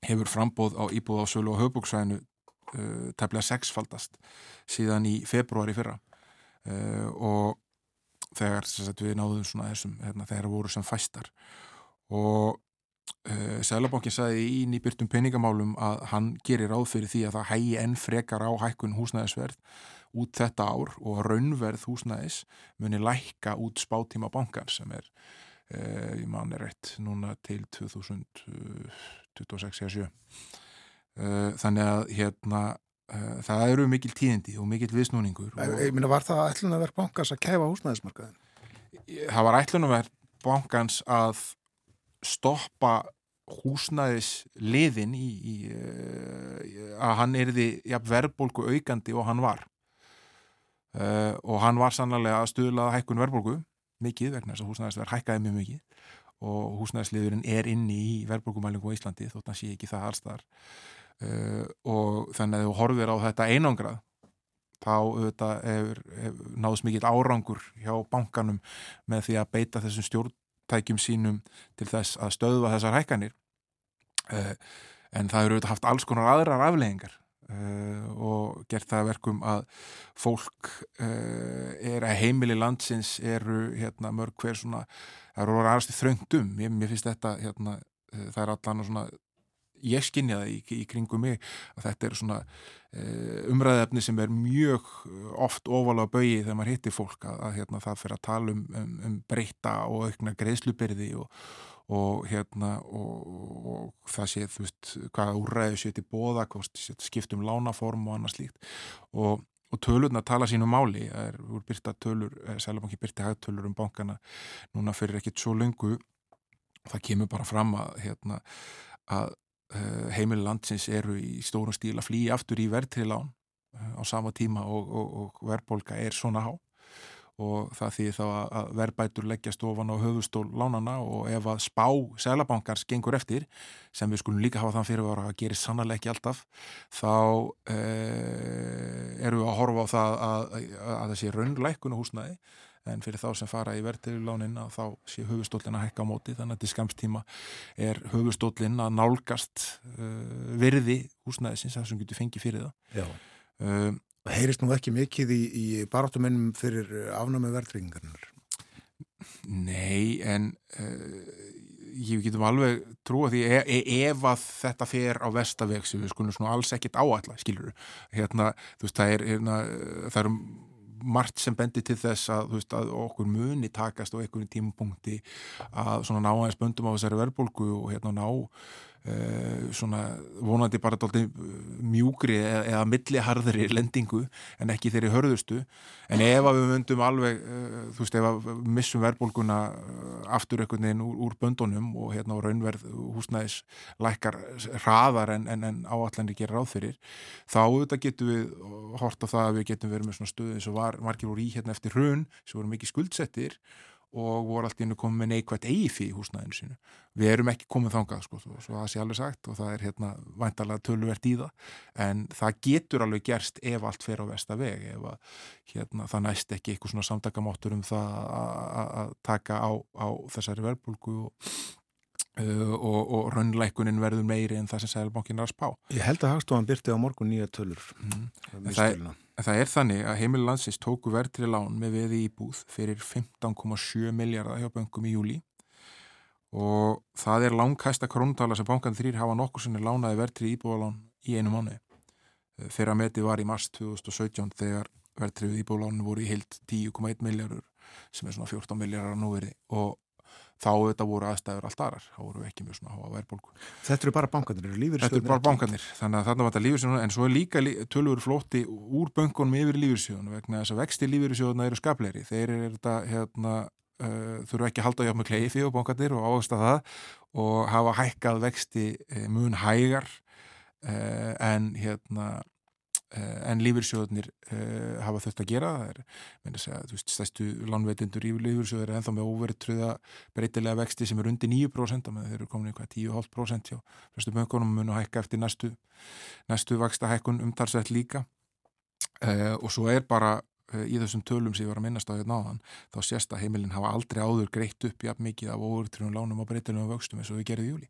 hefur frambóð á íbúða á sölu og höfbúksvæðinu eh, tefnilega sexfaldast síðan í februari fyrra uh, og þegar sagt, við náðum svona þessum hérna, þegar voru sem fæstar. Og uh, eh, Sælabankin sagði í nýbyrtum peningamálum að hann gerir ráð fyrir því að það hægi enn frekar á hækkun húsnæðisverð út þetta ár og raunverð húsnæðis muni lækka út spátíma bankan sem er uh, í mann er rétt núna til 2026-7 þannig að hérna Eh, það eru mikil tíðindi og mikil viðsnúningur og... Ég minna, var það ætlunarverk bankans að kæfa húsnæðismarkaðin? Það var ætlunarverk bankans að stoppa húsnæðisliðin í, í, í eh, að hann erði ja, verðbólgu aukandi og hann var uh, og hann var sannlega að stuðla hækkun verðbólgu mikið vegna þess að húsnæðisverð hækkaði mjög mikið og húsnæðisliðurinn er inni í verðbólgumælingu á Íslandi þótt að sé ekki það allstar uh, og þannig að þú horfir á þetta einangrað þá auðvitað hefur, hefur náðs mikill árangur hjá bankanum með því að beita þessum stjórntækjum sínum til þess að stöðva þessar hækkanir. Uh, en það eru auðvitað haft alls konar aðrar afleggingar uh, og gert það verkum að fólk er að heimili landsins eru hérna, mörg hver svona það eru orðið aðrast í þröngdum ég, mér finnst þetta hérna, það er allan svona ég skinja það í, í kringum mig að þetta er svona uh, umræðefni sem er mjög oft ofalega bauði þegar maður hittir fólk að, að hérna, það fyrir að tala um, um, um breyta og aukna greiðslubyrði og, og hérna og, og það sé þú veist hvaða úræðu sé til bóða, skiptum lánaform og annað slíkt. Og og tölurna tala sínu máli. Það er úr byrta tölur, eh, Sælabanki byrti hægtölur um bankana núna fyrir ekkit svo lengu það kemur bara fram að, hérna, að Eh, heimil landsins eru í stórum stíl að flýja aftur í verðtrilán eh, á sama tíma og, og, og verðbólka er svona há. Og það því þá að verðbætur leggjast ofan á höfustól lánana og ef að spá selabankars gengur eftir sem við skulum líka hafa þann fyrir að gera sannlega ekki alltaf þá eh, eru við að horfa á það að, að, að sé raunleikun og húsnæði en fyrir þá sem fara í verðtilulánin að þá sé höfustólinn að hækka á móti þannig að til skamstíma er höfustólinn að nálgast uh, virði húsnæðisins það sem getur fengið fyrir það Já. Um, Heyrist nú ekki mikið í, í baráttumennum fyrir afnámi verðtryggingarnar? Nei, en uh, ég getum alveg trúa því e e ef að þetta fer á vestaveg sem við skulum alls ekkit áætla, skilur hérna, þú veist, það er hérna, það er margt sem bendir til þess að, veist, að okkur muni takast á einhverjum tímapunkti að svona ná aðeins böndum á þessari verðbólgu og hérna ná svona vonandi bara doldi mjúgri eða, eða milliharðri lendingu en ekki þeirri hörðustu. En ef að við myndum alveg uh, þú veist ef að missum verðbólguna aftur einhvern veginn úr, úr böndunum og hérna á raunverð húsnæðis lækkar hraðar en, en, en áallanir gerir ráð fyrir þá auðvitað getum við hort á það að við getum verið með svona stöðu eins og var margir úr í hérna eftir hrun sem voru mikið skuldsettir og voru allt inn að koma með neikvægt eifi í húsnæðinu sínu. Við erum ekki komið þangað sko, svo það sé alveg sagt og það er hérna væntalega töluvert í það en það getur alveg gerst ef allt fer á vesta veg ef að hérna, það næst ekki eitthvað svona samtakamáttur um það að taka á, á þessari verbulgu og, og, og raunleikunin verður meiri en það sem Sælbankin er að spá. Ég held að hagstofan byrti á morgun nýja tölur. Mm. Það það er þannig að heimilandsins tóku verðtri lán með veði íbúð fyrir 15,7 miljardar hjá böngum í júli og það er langkæsta króntala sem bankan þrýr hafa nokkur sem er lánaði verðtri íbúðalán í einu mánu. Þeirra meti var í mars 2017 þegar verðtri íbúðalán voru í heilt 10,1 miljardur sem er svona 14 miljardar á núveri og þá þetta voru aðstæður allt aðrar, þá voru við ekki mjög svona á verðbólku. Þetta eru bara bankanir, eru lífyrsjóðunir? Þetta eru bara bankanir, þannig að þarna var þetta lífyrsjóðunir, en svo er líka tölur flótti úr böngunum yfir lífyrsjóðunum vegna þess að vexti lífyrsjóðuna eru skapleiri, þeir eru þetta, hérna, uh, þurfu ekki að halda hjá með kleifi og bankanir og ágasta það og hafa hækkað vexti uh, mun hægar uh, en hérna Eh, en lífyrsjóðunir uh, hafa þurft að gera það. Er, minna að segja, þú veist, stæstu landveitindur í lífyrsjóður er ennþá með óverðtröða breytilega vexti sem er undir 9% þeir eru komin eitthvað 10,5% hjá fyrstu böngunum mun og hækka eftir næstu næstu vaksta hækkun umtalsveit líka. Uh, og svo er bara uh, í þessum tölum sem ég var að minnast á hérna áðan þá sést að heimilin hafa aldrei áður greitt upp jafn mikið af óverðtröðum lánum og breytilegum vöxtum eins og við gerðum júli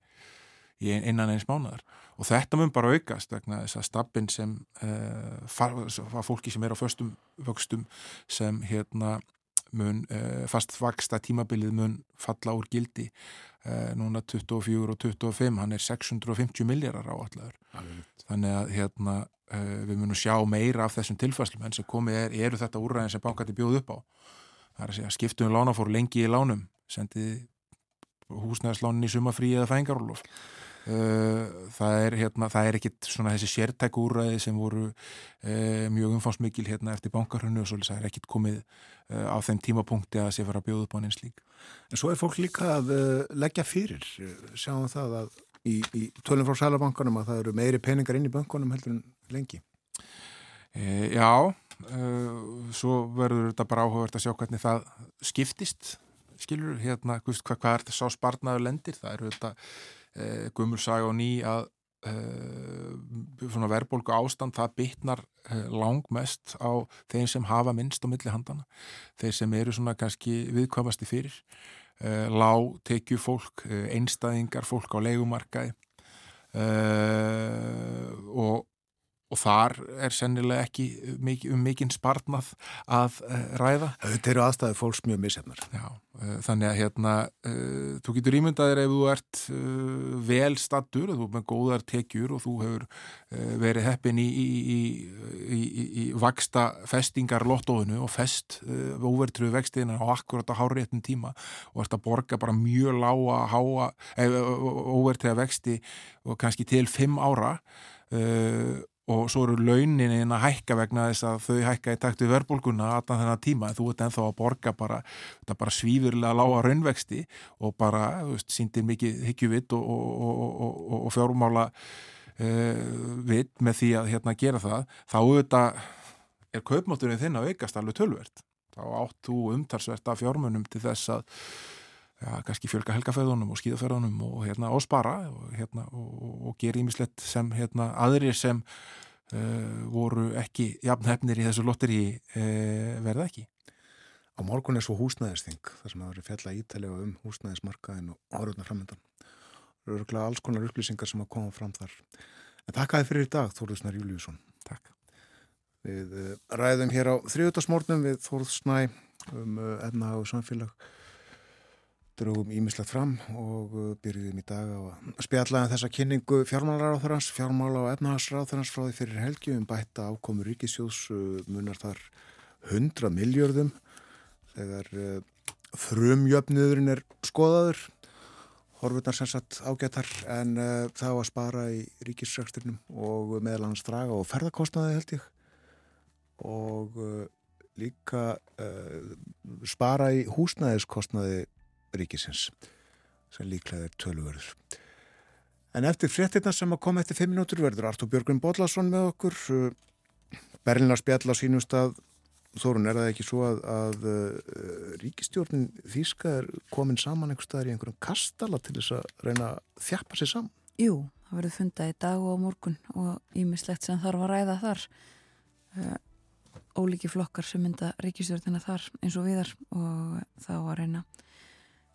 innan eins mánuðar og þetta mun bara aukast vegna þess að stabbin sem uh, far, fólki sem er á föstum vöxtum sem hérna mun uh, fastvaksta tímabilið mun falla úr gildi uh, núna 24 og 25 hann er 650 miljardar áallar þannig að hérna við munum sjá meira af þessum tilfæslum en sem komið er, eru þetta úrræðin sem bankati bjóð upp á. Það er að segja skiptum lánafóru lengi í lánum sendið húsnæðislánin í sumafrí eða fængarólof Eh, það er, hérna, það er ekkit svona þessi sértækúræði sem voru uh, mjög umfámsmikil hérna eftir bankarhönnu og svolítið það er ekkit komið uh, á þeim tímapunkti að sé fara að bjóða upp á einn slík. En svo er fólk líka að uh, leggja fyrir, sjáum það að í, í tölum frá sælabankanum að það eru meiri peningar inn í bankunum heldur en lengi. Já, svo verður þetta bara áhugavert að sjá hvernig það skiptist, skilur, hérna, hvað, hvað er þetta sá sparnaður lendir, það eru þetta eh, Gummur sag á ný að eh, verðbólku ástand það bytnar eh, langmest á þeim sem hafa minnst á milli handana þeir sem eru svona kannski viðkvamasti fyrir lág, tekju fólk, einstæðingar fólk á leikumarkaði og og þar er sennilega ekki um mikinn spartnað að uh, ræða. Þetta eru aðstæði fólks mjög missefnar. Já, uh, þannig að hérna, uh, þú getur ímyndaðir ef þú ert vel stattur, þú er með góðar tekjur og þú hefur verið heppin í, í, í, í vaksta festingar lottóinu og fest óvertruðu vextina á akkurat á háréttin tíma og ert að borga bara mjög lága háa, óvertruða vexti og kannski til fimm ára og og svo eru launin inn að hækka vegna þess að þau hækka í takt við verbulguna allan þennan tíma en þú ert ennþá að borga bara, bara svífurlega lága raunvexti og bara veist, síndir mikið hyggjuvitt og, og, og, og fjármála uh, vitt með því að hérna, gera það þá auðvitað er kaupmátturinn þinn að aukast alveg tölvert. þá átt þú umtalsvert af fjármunum til þess að ja, kannski fjölga helgaföðunum og skíðaföðunum og hérna áspara og, hérna, og, og gera ímislegt sem hérna, aðrir sem uh, voru ekki jafnhefnir í þessu lotteri uh, verða ekki. Á morgun er svo húsnæðisþing þar sem það verður fjalla ítalega um húsnæðismarkaðin og áraðna framöndan. Það eru örgulega alls konar upplýsingar sem að koma fram þar. En takkaði fyrir í dag, Þóruðsnær Júliusson. Takk. Við uh, ræðum hér á þriðutarsmórnum við Þóruðsnæ um efna og samfélag drögum ímislegt fram og uh, byrjuðum í dag á að spjallaðan þessa kynningu fjármálaráþurans, fjármála og efnahagsráþurans frá því fyrir helgi um bætta ákomu ríkisjóðs munar þar 100 miljörðum þegar frumjöfniðurinn er skoðaður. Horfurnar sem sagt ágættar en uh, það var að spara í ríkisræksturnum og meðal annars draga og ferðarkostnaði held ég. Og uh, líka uh, spara í húsnæðiskostnaði ríkisins sem líklega er tölverður. En eftir fréttina sem að koma eftir 5 minútur verður Artur Björgun Bodlason með okkur Berlina spjall á sínum stað Þórun, er það ekki svo að, að uh, ríkistjórnin Þíska er komin saman einhver staðar í einhverjum kastala til þess að reyna að þjappa sér saman? Jú, það verður fundað í dag og morgun og ímislegt sem þarf að ræða þar uh, ólíki flokkar sem mynda ríkistjórnina þar eins og viðar og þá að reyna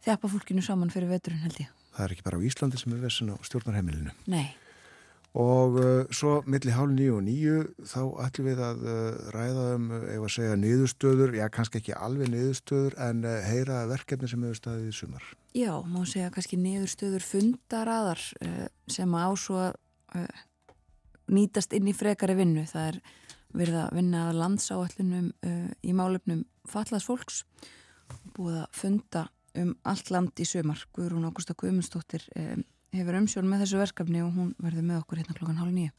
þjappa fólkinu saman fyrir veturinn held ég. Það er ekki bara á Íslandi sem er vessin á stjórnarheimilinu? Nei. Og uh, svo millir hálf nýju og nýju þá ætlum við að uh, ræða um, ef að segja, niðurstöður, já kannski ekki alveg niðurstöður en uh, heyra verkefni sem hefur staðið í sumar. Já, má segja kannski niðurstöður fundaraðar sem á svo nýtast inn í frekari vinnu. Það er verið að vinna að landsáallunum í málefnum fallast fólks og búið að funda um allt land í sumar. Guðrún Ágústa Guðmundsdóttir hefur umsjón með þessu verkefni og hún verður með okkur hérna klokkan hálf nýju.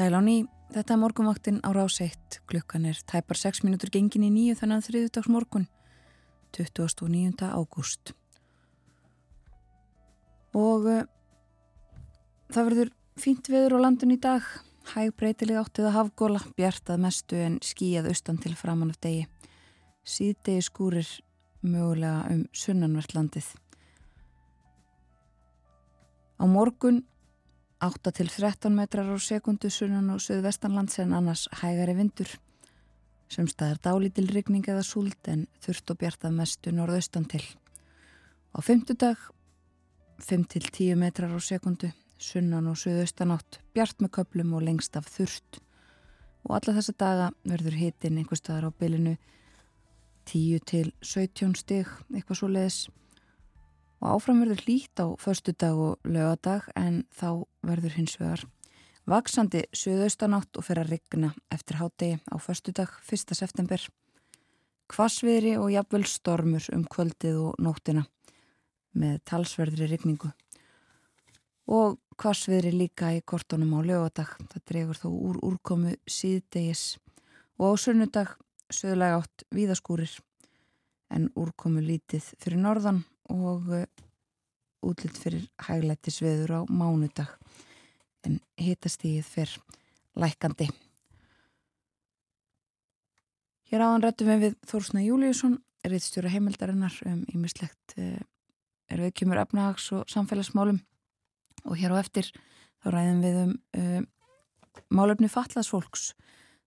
Sæl á ný, þetta er morgunvaktinn á ráseitt. Klukkan er tæpar 6 minútur gengin í nýju þannig að þriðudags morgun, 29. ágúst. Og uh, það verður fínt veður á landun í dag. Hæg breytileg áttið að hafgóla, bjartað mestu en skíjað austan til framann af degi. Síðdegi skúrir mögulega um sunnanvert landið. Á morgun 8 til 13 metrar á sekundu sunnan og söðvestanlands en annars hægari vindur. Sumstaðar dálítil rigning eða súld en þurft og bjartað mestu norðaustan til. Á fymtudag 5 til 10 metrar á sekundu, sunnan og söðaustanátt, bjart með köplum og lengst af þurft. Og alla þessa daga verður hitin einhver staðar á bylinu 10 til 17 stig, eitthvað svo leiðis og áfram verður hlýtt á förstu dag og lögadag en þá verður hins vegar vaksandi söðaustanátt og fer að rigna eftir hátegi á förstu dag 1. september. Kvasviðri og jafnvel stormur um kvöldið og nóttina með talsverðri rigningu. Og kvassviðri líka í kortunum á lögadag. Það dregur þó úr úrkomu síðdegis og á sunnudag söðlega átt víðaskúrir en úrkomu lítið fyrir norðan og uh, útlitt fyrir hæglættisveður á mánudag en hitastíð fyrr lækandi. Hér áðan rættum við Þórsna Júliusson, riðstjóra heimildarinnar um ímislegt uh, er við kemur efnahags og samfélagsmálum og hér á eftir þá ræðum við um uh, málefni fatlasfólks.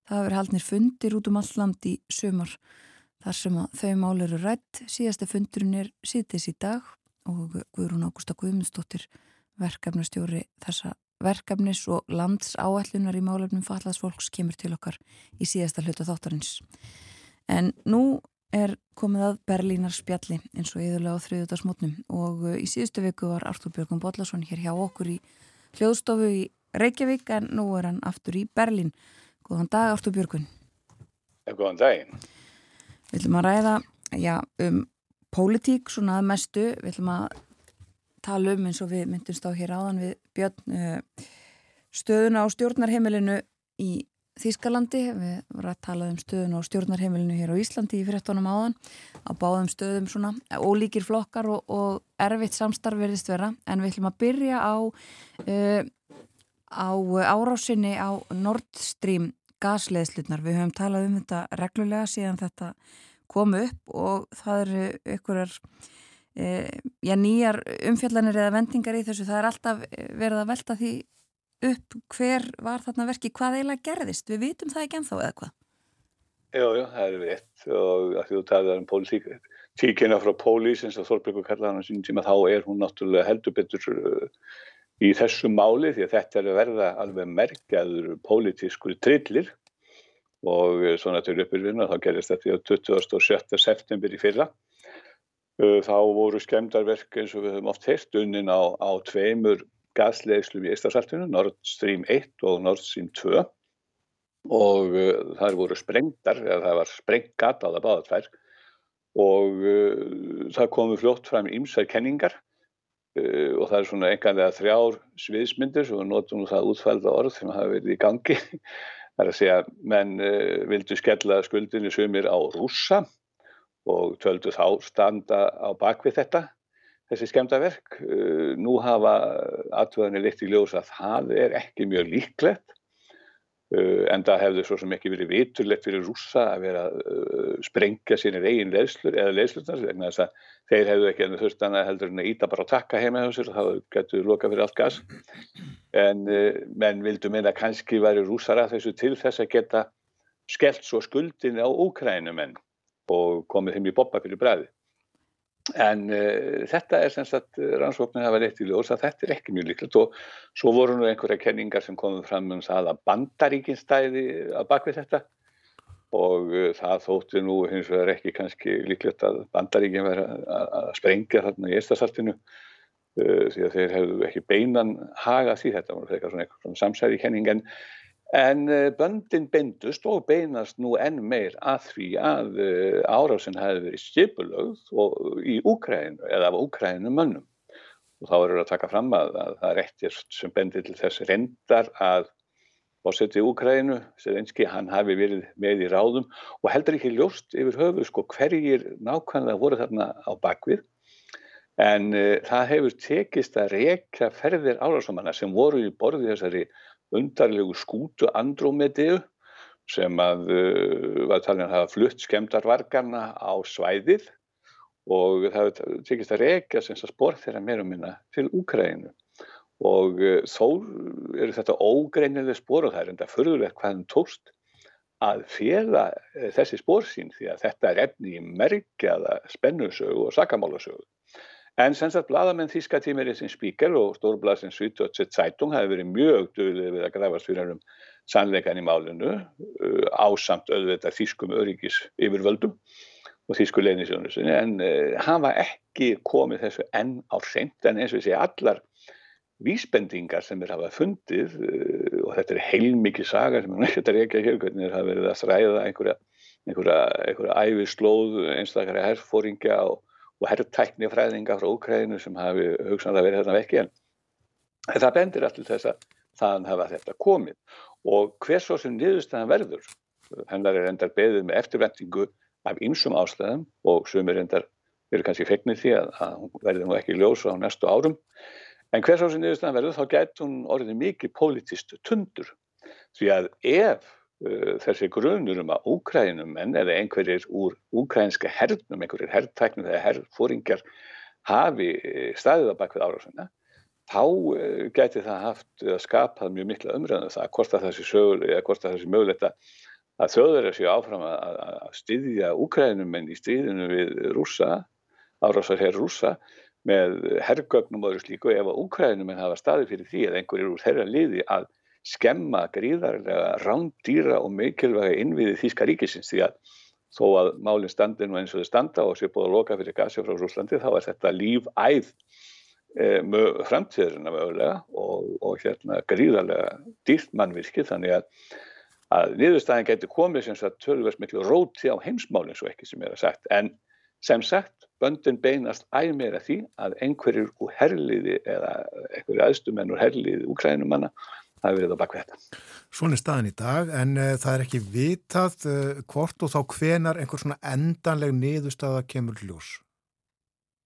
Það verið haldnir fundir út um all land í sumar þar sem að þau mál eru rætt. Síðasta fundurinn er síðtis í dag og Guðrún Ágústa Guðmundsdóttir verkefnastjóri þessa verkefnis og landsáallunar í málefnum fatlasfólks kemur til okkar í síðasta hluta þáttarins. En nú er komið að Berlínar spjalli eins og yðurlega á þriðutarsmótnum og uh, í síðustu viku var Artur Björgum Bodlason hér hjá okkur í hljóðstofu í Reykjavík en nú er hann aftur í Berlín. Góðan dag Artur Björgun. Góðan daginn. Við ætlum að ræða já, um pólitík svona að mestu. Við ætlum að tala um eins og við myndumst á hér áðan við Björn uh, stöðuna á stjórnarheimilinu í Þískalandi, við varum að tala um stöðun og stjórnarheimilinu hér á Íslandi í fyrirtónum áðan, á báðum stöðum svona, ólíkir flokkar og, og erfitt samstarf verðist vera, en við ætlum að byrja á uh, á árásinni á Nord Stream gasleðslutnar, við höfum talað um þetta reglulega síðan þetta kom upp og það eru ykkurar uh, já, nýjar umfjallanir eða vendingar í þessu, það er alltaf verið að velta því upp hver var þarna verki, hvað eiginlega gerðist. Við vitum það ekki ennþá eða hvað? Jú, jú, það er rétt. Og að þú talar um pólitík tíkina frá pólís eins og Þorbjörgur kallaði hann sín tíma þá er hún náttúrulega heldur betur í þessu máli því að þetta er að verða alveg merkjaður pólitískur trillir og uh, svona til uppbyrjun þá gerist þetta á 27. september í fyrra. Uh, þá voru skemdarverk eins og við höfum oft heilt unnin á, á tveimur gasleðslum í Eistarsaltinu, Nord Stream 1 og Nord Stream 2 og uh, þar voru sprengtar, eða það var sprengat á það báða tvær. Og uh, það komu fljótt fram ímsar kenningar. uh, og það er svona enganlega þrjár sviðsmyndir og notum það útfælda orð sem hafa verið í gangi. Það er að segja, menn uh, vildu skella skuldinni sumir á rússa og töldu þá standa á bakvið þetta þessi skemdaverk. Uh, nú hafa atvöðinni litt í ljós að það er ekki mjög líklegt en það hefði svo sem ekki verið viturlegt fyrir rúsa að vera að uh, sprengja sínir eigin leðslur eða leðslurnar vegna þess að þeir hefðu ekki ennum þurftan að heldur en að íta bara að takka heima og þá getur loka fyrir allt gas. En menn vildu meina kannski væri rúsar að þessu til þess að geta skellt svo skuldin á Úkrænumenn og komið þeim í boppa fyrir bræði En uh, þetta er sem sagt rannsóknir hafa leitt í ljós að þetta er ekki mjög líklegt og svo voru nú einhverja kenningar sem komum fram um það að bandaríkin stæði að bakvið þetta. Og uh, það þótti nú hins vegar ekki kannski líklegt að bandaríkin veri að sprengja þarna í eistastartinu uh, því að þeir hefðu ekki beinan haga því. Þetta voru eitthvað svona, svona samsæri kenning en En böndin bendust og beinast nú enn meir að því að árásin hefði verið stipulögð í Úkrænu eða af Úkrænu mönnum. Og þá eru að taka fram að, að það réttir sem bendir til þess reyndar að fósetti Úkrænu, Serenski, hann hafi verið með í ráðum og heldur ekki ljóst yfir höfu sko hverjir nákvæmlega voru þarna á bakvið. En uh, það hefur tekist að reyka ferðir árásamanna sem voru í borði þessari undarlegu skútu Andrómediu sem að uh, var talin að hafa flutt skemdarvargarna á svæðið og það tekist að reyka sem spór þeirra meira minna til Úkrænu og uh, þó eru þetta ógreinileg spór og það er enda förðulegt hvaðan tóst að fjela uh, þessi spór sín því að þetta er efni í merkjaða spennusögu og sakamálasögu En sem sagt, bladamenn Þíska tímeriðsins Spíker og stórblaðsins Süddeutsche Zeitung hafi verið mjög dögulega við að grafast fyrir um sannleikan í málinu uh, ásamt auðvitað Þískum öryggis yfirvöldum og Þísku leinisjónusinni en uh, hafa ekki komið þessu enn á seint en eins og segi allar vísbendingar sem er hafa fundið uh, og þetta er heilmikið saga sem er nægt að reyka hér hvernig þeir hafa verið að stræða einhverja, einhverja, einhverja æfislóð einstaklega herrfóringja og og herrtækni fræðinga frá Úkræðinu sem hafi hugsanlega verið þarna vekki en það bendir allir þess að þann hafa þetta komið. Og hvers svo sem niðurstæðan verður, hennar er endar beðið með eftirvendingu af ýmsum ástæðum og sumir endar eru kannski fegnir því að, að hún verður nú ekki ljós á næstu árum. En hvers svo sem niðurstæðan verður þá gæti hún orðið mikið politist tundur. Því að ef þessi grunur um að úkrænumenn eða einhverjir úr úkrænska hernum, einhverjir herrtæknum eða herrfóringar hafi staðið á bakvið árásuna þá uh, gæti það haft að skapað mjög mikla umræðum það hvort að þessi sögur eða hvort að þessi mögulegt að þjóður séu áfram að, að styðja úkrænumenn í stríðinu við rúsa, árásar hér rúsa með herrgögnum og öðru slíku ef að úkrænumenn hafa staðið fyrir því að einhverjir úr þeirra liði að skemma gríðarlega rándýra og mikilvæga innviði Þíska ríkisins því að þó að málinn standi nú eins og þau standa og sé búið að loka fyrir gasi frá Rúslandi þá er þetta lífæð e, framtíðurina mögulega og, og hérna gríðarlega dýrt mannvirki þannig að, að niðurstæðin getur komið sem sagt tölvers miklu róti á heimsmálinn svo ekki sem er að sagt. En sem sagt böndin beinast æg meira því að einhverjur úr herliði eða einhverju aðstumenn úr herliði úkrænumanna hafi verið á bakvið þetta. Svona er staðin í dag en uh, það er ekki vitað uh, hvort og þá hvenar einhver svona endanleg niðurstaða kemur ljós?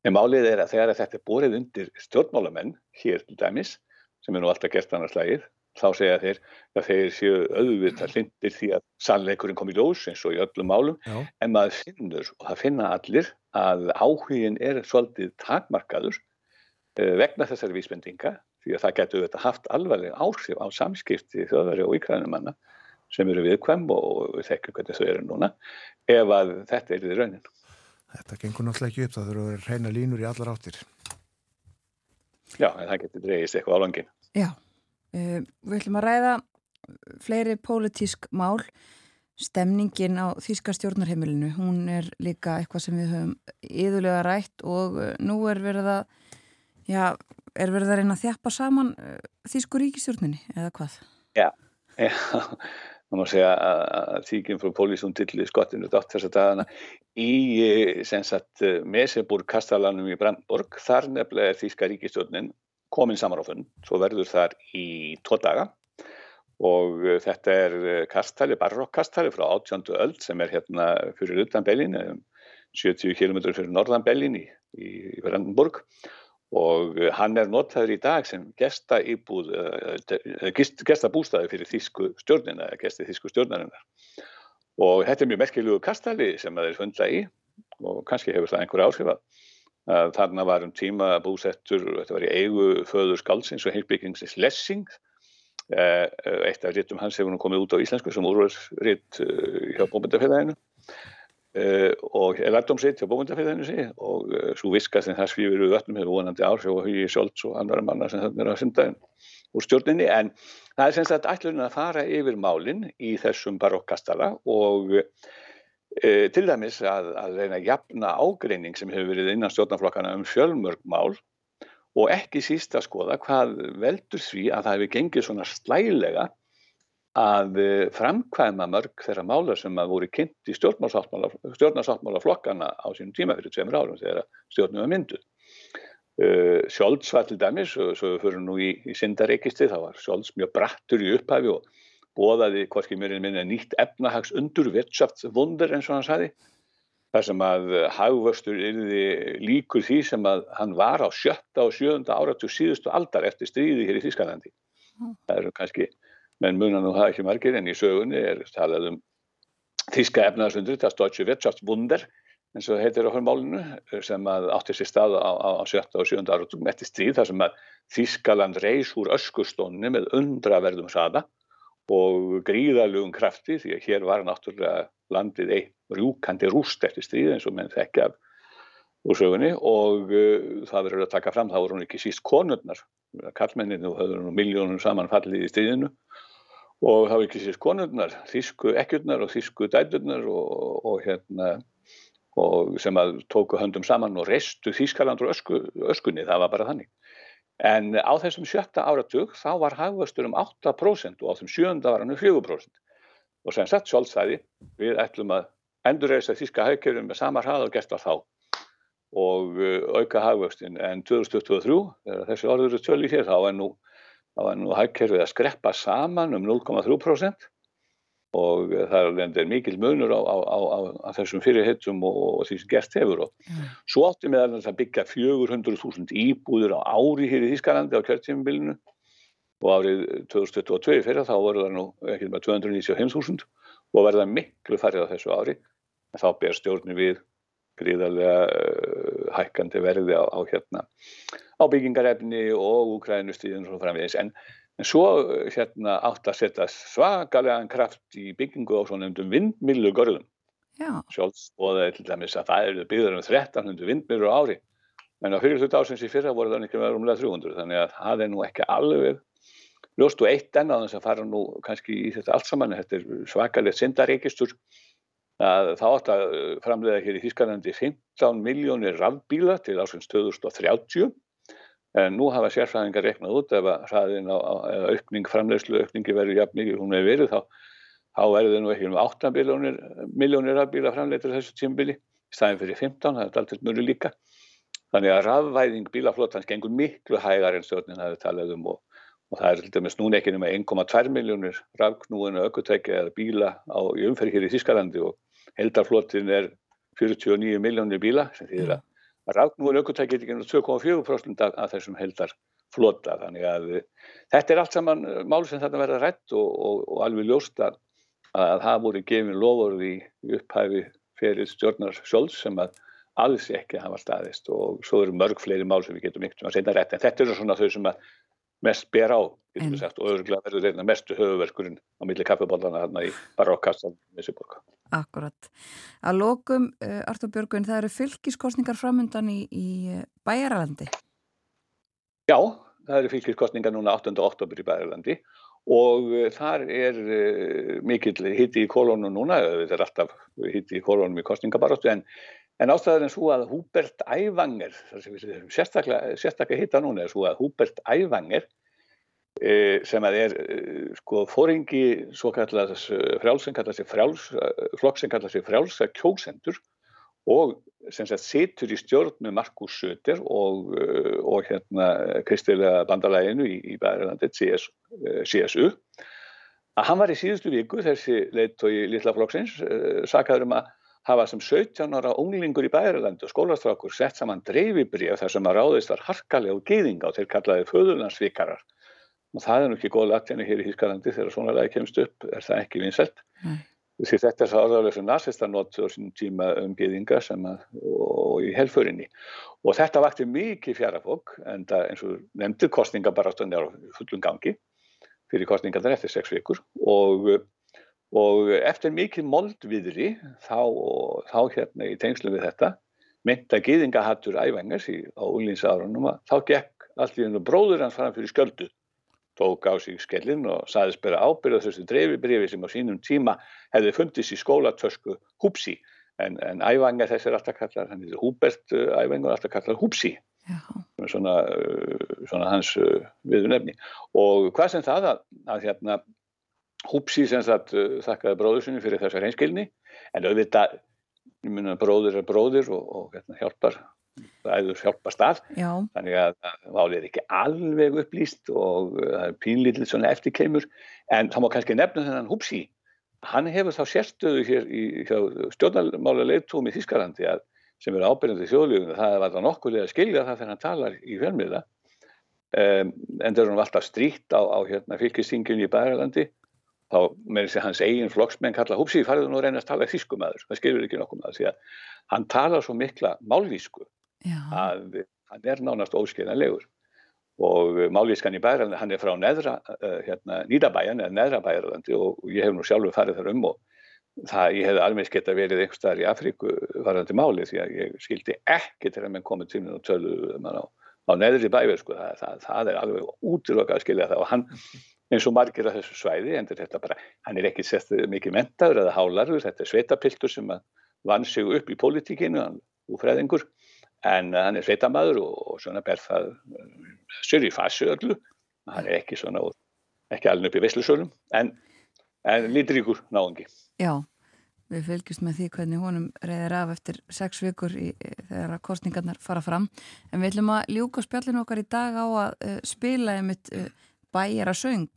En málið er að þegar þetta er borið undir stjórnmálamenn hér til dæmis, sem er nú alltaf gert annars lagið, þá segja þeir að þeir séu auðvitað lindir því að sannleikurinn kom í ljós eins og í öllum málum, Já. en maður finnur og það finna allir að áhugin er svolítið takmarkaður uh, vegna þessari vísbendinga því að það getur þetta haft alvarleg áhrif á samskipti þjóðveri og íkvæðinumanna sem eru viðkvæm og við þekkjum hvernig þau eru núna ef að þetta er í raunin. Þetta gengur náttúrulega ekki upp, það þurfa að vera reyna línur í allar áttir. Já, en það getur dreyist eitthvað á langin. Já, uh, við ætlum að ræða fleiri pólitísk mál stemningin á Þýska stjórnarheimilinu, hún er líka eitthvað sem við höfum yðurlega rætt og eh, nú er verið að já, er verið að reyna að þjappa saman uh, Þýsku ríkistjórnini eða hvað? Já, já það má segja að þýkjum frá Pólísum til skottinu dátt þess að dagana í eh, sagt, eh, Meseburg kastalanum í Brandborg þar nefnilega er Þýska ríkistjórnin komin saman svo verður þar í tvo daga og þetta er kastali, barokkastali frá 18. öll sem er hérna fyrir utan Bellin 70 km fyrir norðan Bellin í, í Brandenburg og eh, hann er notaður í dag sem gesta íbúð, eh, gesta bústæði fyrir þýsku stjórnina eða gesti þýsku stjórnarinnar. Og þetta er mjög merkilegu kastali sem það er fundla í og kannski hefur það einhver áhrif að þarna var um tíma búsettur, þetta var í eigu föður skálsins og heilbyggingsins Lessing. Eh, eitt af rítum hans hefur nú komið út á íslensku sem úrvarsrít hjá bómyndafélaginu og er lærdomsitt hjá bókmyndafélaginu sí og uh, svo viskast en það svífur við vötnum hefur vonandi áhrif og hugi sjálfs og andra manna sem þannig er að synda úr stjórninni. En það er semst að ætlurinn að fara yfir málinn í þessum barokkastala og uh, til dæmis að, að reyna að jafna ágreining sem hefur verið innan stjórnaflokkana um fjölmörg mál og ekki síst að skoða hvað veldur því að það hefur gengið svona slælega að eh, framkvæma mörg þeirra mála sem að voru kynnt í stjórnarsáttmála flokkana á sínum tíma fyrir tveimur árum þegar stjórnum var mynduð. Uh, Sjólds var til dæmis, og svo fyrir nú í, í syndareikisti, þá var Sjólds mjög brattur í upphafi og bóðaði hvorki mér en minna nýtt efnahags undur virtschaftsvundur eins og hann sagði. þar sem að hagvöxtur yrði líkur því sem að hann var á sjötta og sjönda áratug síðustu aldar eftir stríði hér í Þískalandi. Mm. Það eru kannski menn munan nú það ekki margir en í sögunni er talað um Þíska efnaðarsundri, það stóðsju Wirtschaftswunder eins og heitir okkur málinu sem átti sér stað á, á, á 7. og 7. áratum eftir stríð þar sem að Þískaland reys úr öskustónni með undraverðum sada og gríðalugum krafti því að hér var náttúrulega landið einn rjúkandi rúst eftir stríð eins og menn þekkja úr sögunni og uh, það verður að taka fram, þá voru hún ekki síst konurnar, kallmenninu höfður nú miljónum saman fallið í stríðinu og var ekki sérst konurnar, þísku ekkjurnar og þísku dæturnar og, og, hérna, og sem að tóku höndum saman og restu Þískaland og ösku, öskunni, það var bara þannig. En á þessum sjötta áratug þá var hagvöxtur um 8% og á þessum sjönda var hann um 4%. Og sem sagt sjálfstæði, við ætlum að endurreisa Þíska haugkjörum með sama hrað og gert var þá og uh, auka hagvöxtin. En 2023, þegar þessi orður eru tölur hér, þá er nú það var nú hagkerfið að skreppa saman um 0,3% og það er mikil munur á, á, á, á þessum fyrirhittum og, og því sem gert hefur og mm. svo átti meðal þess að byggja 400.000 íbúður á ári hér í Þískalandi á kjörtífumbilinu og árið 2022 fyrir þá voru það nú ekki með 295.000 og verða miklu færið á þessu ári en þá ber stjórnir við gríðarlega uh, hækkandi verði á, á hérna á byggingarefni og úkrænustíðin og framvegis. En, en svo uh, hérna átt að setja svakalega kraft í byggingu á svona umdum vindmilu görðum sjálfs og það er til dæmis að það eru byggður um 1300 vindmilur á ári. En á fyrir hlut ásins í fyrra voru það með umlega 300 þannig að það er nú ekki alveg ljóst og eitt enn á þess að fara nú kannski í þetta allt saman, þetta er svakalegt syndareikistur að það átt að framlega hér í Þískanandi 15 miljónir rafbíla til ásins 2030 en nú hafa sérfræðingar reknað út ef að aukning, framlegslu aukningi verður jafn mikið hún hefur verið þá, þá verður nú ekki um 8 miljónir, miljónir rafbíla framleitur þessu tímbili í staðin fyrir 15, það er alltaf mjög líka. Þannig að rafvæðing bílaflótans gengur miklu hægar en stjórnin hafi talað um og og það er til dæmis núna ekki nema 1,2 miljónir rafknúinu aukutæki eða bíla á, í umferð hér í Þískalandi og heldarflottin er 49 miljónir bíla sem þýðir að rafknúinu aukutæki er ekki 2,4% af, þessum heldarflotta þannig að þetta er allt saman mál sem þetta verða rætt og, og, og alveg ljósta að það voru gefin lofur í upphæfi fyrir stjórnar sjóls sem að alls ekki hafa staðist. Og svo eru mörg fleiri mál sem við getum ykkur að setja rætt en þetta eru svona þau sem að mest ber á sagt, og örgulega verður reyna mestu höfuverkurinn á milli kaffebóllana hérna í barokkastan Messiborg. Akkurat. Að lókum, uh, eh, Artur Björgun, það eru fylgiskostningar framöndan í, í eh, Bæjaralandi? Já, það eru fylgiskostningar núna 8. oktober í Bæjaralandi og uh, þar er uh, mikill hitti í kolónu núna, þetta er alltaf hitti í kolónum í kostningabaróttu en En ástæðan er svo að Húbert Ævanger, sérstaklega, hitta núna er svo að Húbert Ævanger sem að er e, sko fóringi kallast frjáls sem kallast sig frjáls, flokk sem kallast sig frjálsa kjóksendur og sem sagt situr í stjórn með Markus Söder og, og hérna kristilega bandalæginu í, í Bæðarlandið CS, CSU að hann var í síðustu viku þessi leitt og í litla flokksins sakaður um að hafa sem 17 ára unglingur í bærilandu skólastrákur sett saman dreifibrið þar sem að ráðist var harkalega og geyðinga og þeir kallaði föðurlandsvikarar og það er nú ekki góð latjani hér í Hískalandi þegar svona lagi kemst upp er það ekki vinsett mm. því þetta er það áðurlega sem nazista nótt og sín tíma um geyðinga að, og í helförinni og þetta vakti mikið fjarafók en það eins og nefndir kostninga bara stundir á fullum gangi fyrir kostninga þar eftir sex vikur. Og og eftir mikið moldviðri þá, þá hérna í tengslu við þetta mynda gýðingahattur æfengars á úlýnsárunum að þá gekk hennu bróður hans fram fyrir sköldu tók á sig skellin og saðist bera ábyrða þessu dreifibrifi sem á sínum tíma hefði fundist í skólatösku húpsi en, en æfangar þessi er alltaf kallar hann er Húbert æfangar alltaf kallar húpsi svona, svona hans viðunefni og hvað sem það að, að hérna Húpsi sem sagt uh, þakkaði bróður sinni fyrir þessar hreinskilni. En auðvitað, ég minna bróður er bróður og, og hérna, hjálpar æður hjálpast að. Já. þannig að válið er ekki alveg upplýst og uh, það er pínlítið svona eftirkeimur en það má kannski nefna þennan Húpsi hann hefur þá sérstöðu hér í stjórnarmála leiðtúmi í Þískarlandi að, sem er ábyrjandi þjóðlíðunum það var það nokkulega að skilja það þegar hann talar í fjölmiða um, en það er hann alltaf stríkt á, á hérna, fylgistingjum í Bæralandi þá með þessi hans eigin flokksmenn kalla húpsi farið nú að reyna að tala þýskum aður það skilur ekki nokkuð maður því að hann talar svo mikla málvísku Já. að hann er nánast óskiljanlegur og málvískan í bæra hann er frá neðra, uh, hérna, nýðabæjan eða neðra bæjarlandi og ég hef nú sjálfur farið þar um og það ég hef alveg geta verið einhver staðar í Afríku varðandi máli því að ég skildi ekki til að menn komið til og tölu á, á neðri bæver sko. það, það, það er alveg útilokað að skilja það og hann eins og margir af þessu svæði en þetta bara, hann er ekki sett mikið mentaður eða hálarður, þetta er sveitapiltur sem vann sig upp í politíkinu úr fræðingur, en uh, hann er sveitamæður og, og svona ber það uh, sér í fasi öllu. Hann er ekki svona, ekki alveg upp í visslusölum, en, en lítiríkur náðungi. Já við fylgjumst með því hvernig honum reyðir af eftir sex vikur í, þegar kostningarnar fara fram, en við ætlum að ljúka spjallinu okkar í dag á að uh, spila einmitt bæjara söng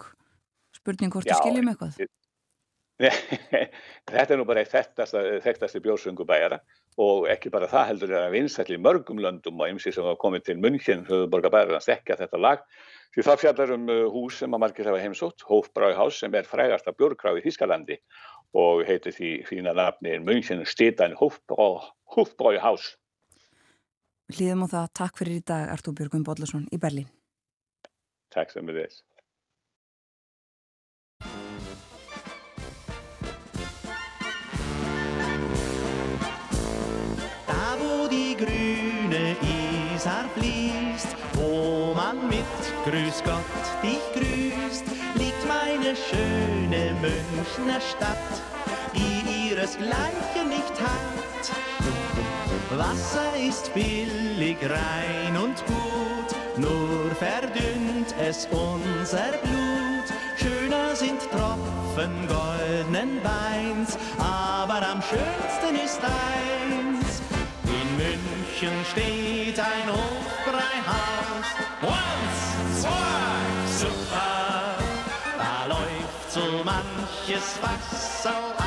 spurning hvort þú skiljum eitthvað Þetta er nú bara eitt þekktasti bjórsöngu bæjara og ekki bara það heldur er að vinsætli mörgum löndum og ymsi sem hafa komið til München höfuborgar bæjar að stekja þetta lag. Því það fjallar um uh, hús sem að margir hafa heimsótt Hofbräuhaus sem er frægasta bjórgráð í Þískalandi og heitir því fína nafni München Stedein Hofbräuhaus Hlýðum á það, takk fyrir í dag Artúr Björgum Bodlason í Berlín. Takk sem við þess Grüß Gott dich grüßt, liegt meine schöne Münchner Stadt, die ihresgleichen nicht hat. Wasser ist billig, rein und gut, nur verdünnt es unser Blut. Schöner sind Tropfen goldenen Weins, aber am schönsten ist eins. München steht ein Hofbräuhaus. Once, zwei, super, da läuft so manches Wasser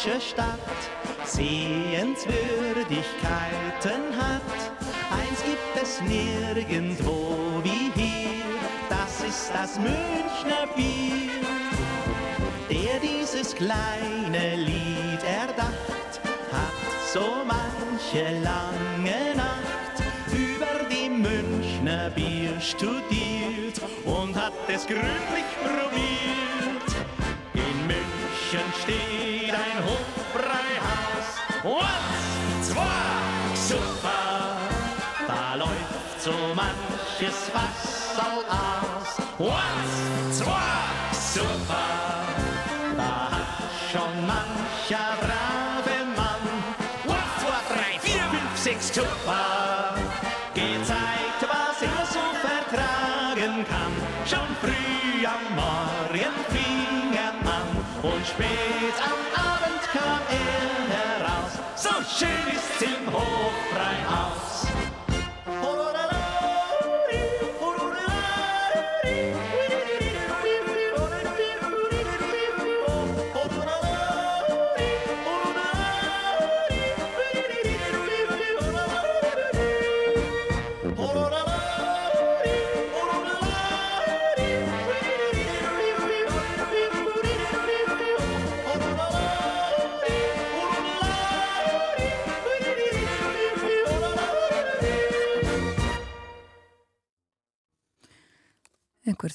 deutsche Stadt Sehenswürdigkeiten hat, eins gibt es nirgendwo wie hier, das ist das Münchner Bier. Der dieses kleine Lied erdacht, hat so manche lange Nacht über die Münchner Bier studiert und hat es gründlich probiert. Once, zwei, super. Da läuft so manches Wasser aus. Once, zwei, super. Da hat schon mancher brave Mann. Once, zwei, drei, vier, fünf, sechs, super. Schön ist's im Hofbräuhaus.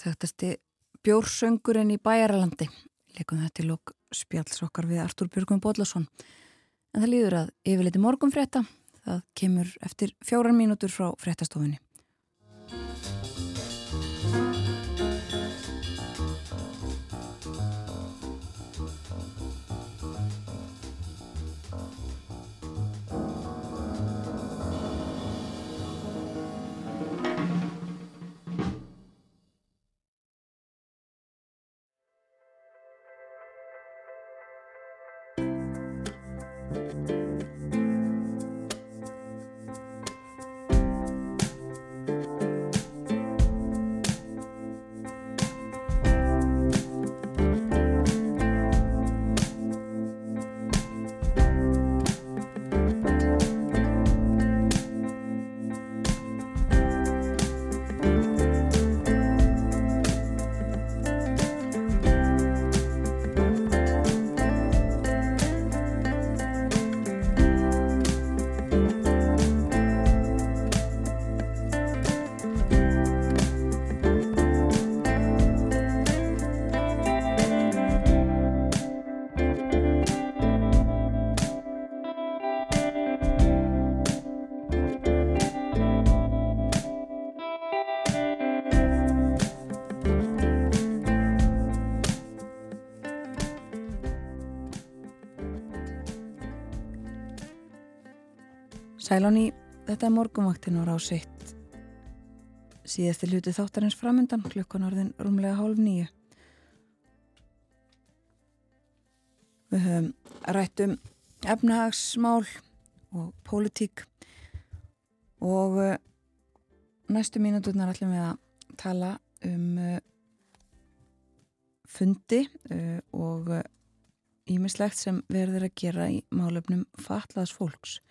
Þekktasti bjórsöngurinn í bæjaralandi. Leikum þetta til lók spjalls okkar við Artúr Björgum Bodlason en það líður að yfirleiti morgun frétta það kemur eftir fjóran mínútur frá fréttastofunni Sælón í þetta morgumvaktin og rásitt síðasti hluti þáttarins framöndan klukkan orðin rúmlega hálf nýju. Við höfum rætt um efnahagsmál og pólitík og uh, næstu mínuturnar ætlum við að tala um uh, fundi uh, og ímislegt sem verður að gera í málefnum fatlaðs fólks.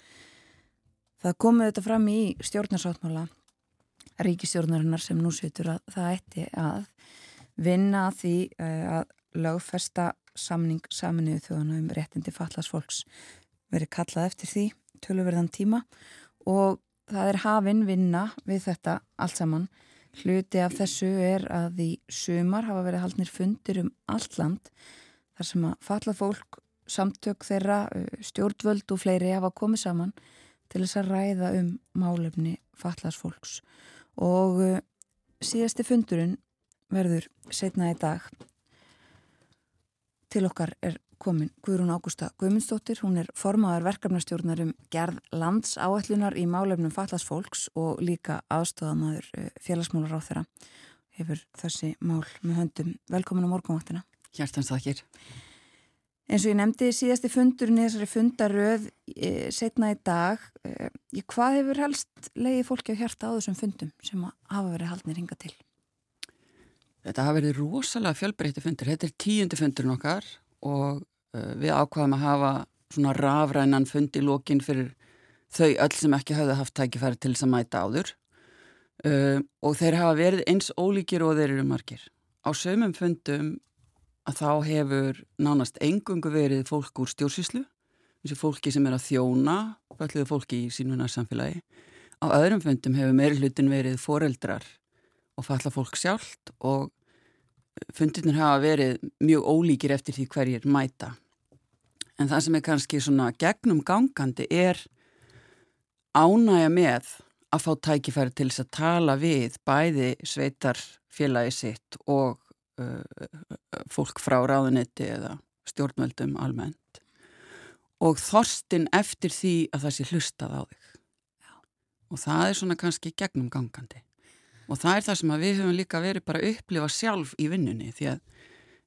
Það komið þetta fram í stjórnarsáttmála ríkistjórnarinnar sem nú setur að það ætti að vinna að því að lögfesta samning saminuðu þjóðana um réttindi fatlas fólks verið kallað eftir því töluverðan tíma og það er hafinn vinna við þetta allt saman. Hluti af þessu er að í sumar hafa verið haldnir fundir um allt land þar sem að falla fólk, samtök þeirra, stjórnvöld og fleiri hafa komið saman til þess að ræða um málefni fallas fólks og síðasti fundurinn verður setna í dag til okkar er komin Guðrún Ágústa Guðmundsdóttir, hún er formaðar verkefnastjórnar um gerð landsáætlunar í málefnum fallast fólks og líka aðstofamæður félagsmálar á þeirra hefur þessi mál með höndum. Velkomin á morgunváttina. Hjartans þakkir. En svo ég nefndi síðasti fundurinn í þessari fundaröð e, setna í dag. E, hvað hefur helst leiði fólki á hjarta á þessum fundum sem hafa verið haldnir hinga til? Þetta hafa verið rosalega fjölbreytti fundur. Þetta er tíundi fundurinn okkar og uh, við ákvaðum að hafa svona rafrænan fund í lókin fyrir þau öll sem ekki hafði haft tækifæri til þess að mæta áður og þeir hafa verið eins ólíkir og þeir eru margir. Á sömum fundum að þá hefur nánast engungu verið fólk úr stjórnsýslu, þessi fólki sem er að þjóna, fölluðu fólki í sínunar samfélagi. Á öðrum fundum hefur meiri hlutin verið foreldrar og falla fólk sjálft og fundirnir hafa verið mjög ólíkir eftir því hverjir mæta. En það sem er kannski svona gegnum gangandi er ánægja með að fá tækifæri til þess að tala við bæði sveitar félagi sitt og fólk frá ráðunetti eða stjórnveldum almennt. Og þorstin eftir því að það sé hlustað á þig. Já. Og það er svona kannski gegnum gangandi og það er það sem við höfum líka verið bara að upplifa sjálf í vinnunni því að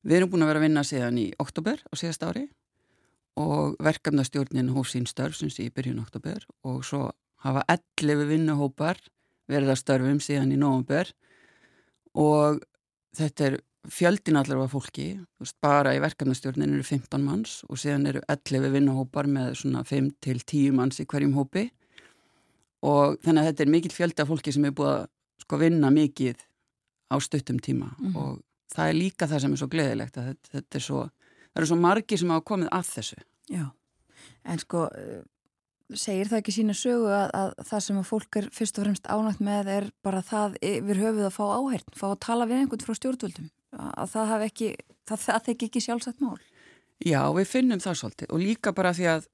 við erum búin að vera að vinna síðan í oktober á síðast ári og verkefnastjórnin hóf sín störfsins í byrjun oktober og svo hafa 11 vinnuhópar verið að störfum síðan í november og þetta er fjöldin allar af fólki, veist, bara í verkefnastjórnin eru 15 manns og síðan eru 11 vinnuhópar með svona 5 til 10 manns í hverjum hópi og þannig að þetta er mikil fjöldi af fólki sem er búið að sko vinna mikið á stuttum tíma mm -hmm. og það er líka það sem er svo gleðilegt að þetta, þetta er svo, það eru svo margi sem hafa komið að þessu. Já, en sko segir það ekki sína sögu að, að það sem að fólk er fyrst og fremst ánægt með er bara það yfir höfuð að fá áhært, fá að tala við einhvern frá stjórnvöldum, að það hef ekki, það, það þekki ekki sjálfsagt mál. Já, við finnum það svolítið og líka bara því að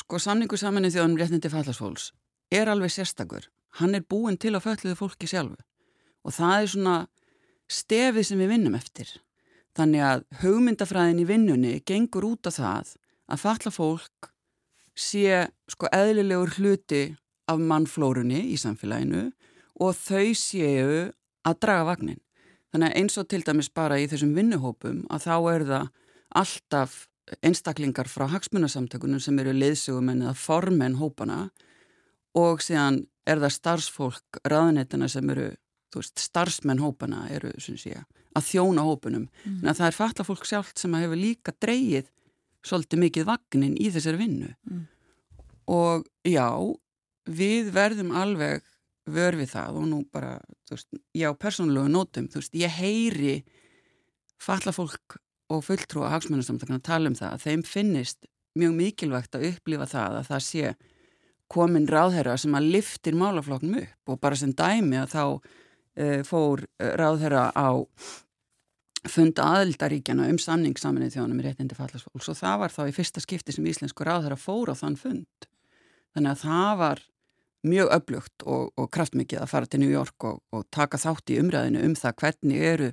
sko samningu saman í þjóðanum réttindi fallasfólks er alveg sérstakur hann er búin til að fölluðu fólki sjálfu og það er svona stefið sem við vinnum eftir. Þannig að hugmyndafræðin í vinnunni gengur út af það að falla fólk sé sko eðlilegur hluti af mannflórunni í samfélaginu og þau séu að draga vagnin. Þannig að eins og til dæmis bara í þessum vinnuhópum að þá er það alltaf einstaklingar frá hagsmunasamtökunum sem eru leiðsögumenn eða formenn hópana og síðan er það starfsfólk raðanettana sem eru veist, starfsmenn hópana eru sé, að þjóna hópunum mm. en það er fatla fólk sjálft sem hefur líka dreyið svolítið mikið vagnin í þessari vinnu mm. og já við verðum alveg vörfið það og nú bara veist, já, persónulegu nótum, þú veist, ég heyri fatla fólk og fulltrú að hagsmennastamtakana tala um það að þeim finnist mjög mikilvægt að upplifa það að það sé komin ráðherra sem að liftir málafloknum upp og bara sem dæmi að þá e, fór eh, ráðherra á funda aðildaríkjana um samningssaminnið þjónum í réttindi fallasfólks og það var þá í fyrsta skipti sem íslensku ráðherra fór á þann fund. Þannig að það var mjög öflugt og, og kraftmikið að fara til New York og, og taka þátt í umræðinu um það hvernig eru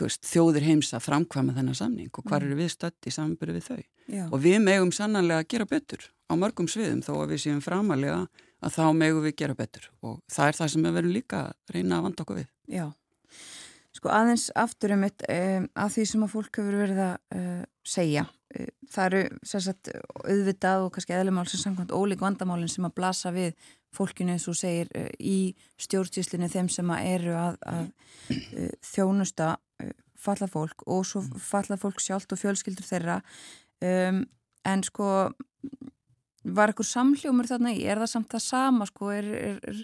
veist, þjóðir heims að framkvæma þennan samning og hvar Mm. eru við stödd í samanbyrju við þau. Já, Og við megum sannanlega að gera betur á mörgum sviðum þó að við séum framalega að þá megum við gera betur og það er það sem við verum líka að reyna að vanda okkur við. já. Sko aðeins aftur um mitt um, að því sem að fólk hefur verið að uh, segja. Það eru sérsagt auðvitað og kannski eðlumál sem samkvæmt ólík vandamálinn sem að blasa við fólkinu eins og segir uh, í stjórnstíslinu þeim sem að eru að, að uh, þjónusta uh, falla fólk og svo falla fólk sjálft og fjölskyldur þeirra. Um, en sko var eitthvað samhljómur þarna í, er það samt það sama sko, er, er, er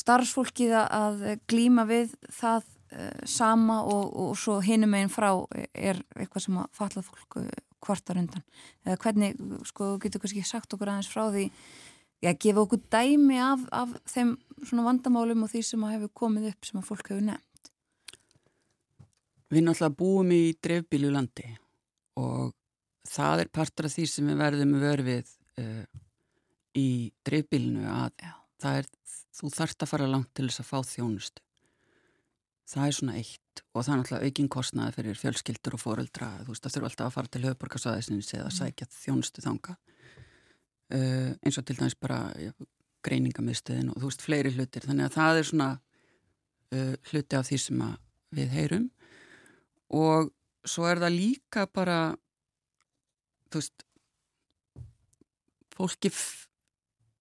starfsfólkið að- glíma við það sama og, og svo hinum einn frá er eitthvað sem að falla fólk uh, kvartar undan eða hvernig, sko, getur kannski sagt okkur aðeins frá því Já, gefa okkur dæmi af, af þeim svona vandamálum og því sem að hefur komið upp sem að fólk hefur nefnt. Við náttúrulega búum í dreifbílu landi og það er partur af því sem við verðum verfið uh, í dreifbílinu að Já. það er, þú þarft að fara langt til þess að fá þjónustu. Það er svona eitt og það er náttúrulega aukin kostnaði fyrir fjölskyldur og foreldra. Þú veist, það þurfa alltaf að fara til höfuborgarsvæðisins eða sækja þjónustu þanga. Uh, eins og til dæmis bara ja, greiningamiðstöðin og þú veist, fleiri hlutir. Þannig að það er svona uh, hluti af því sem við heyrum og svo er það líka bara þú veist fólki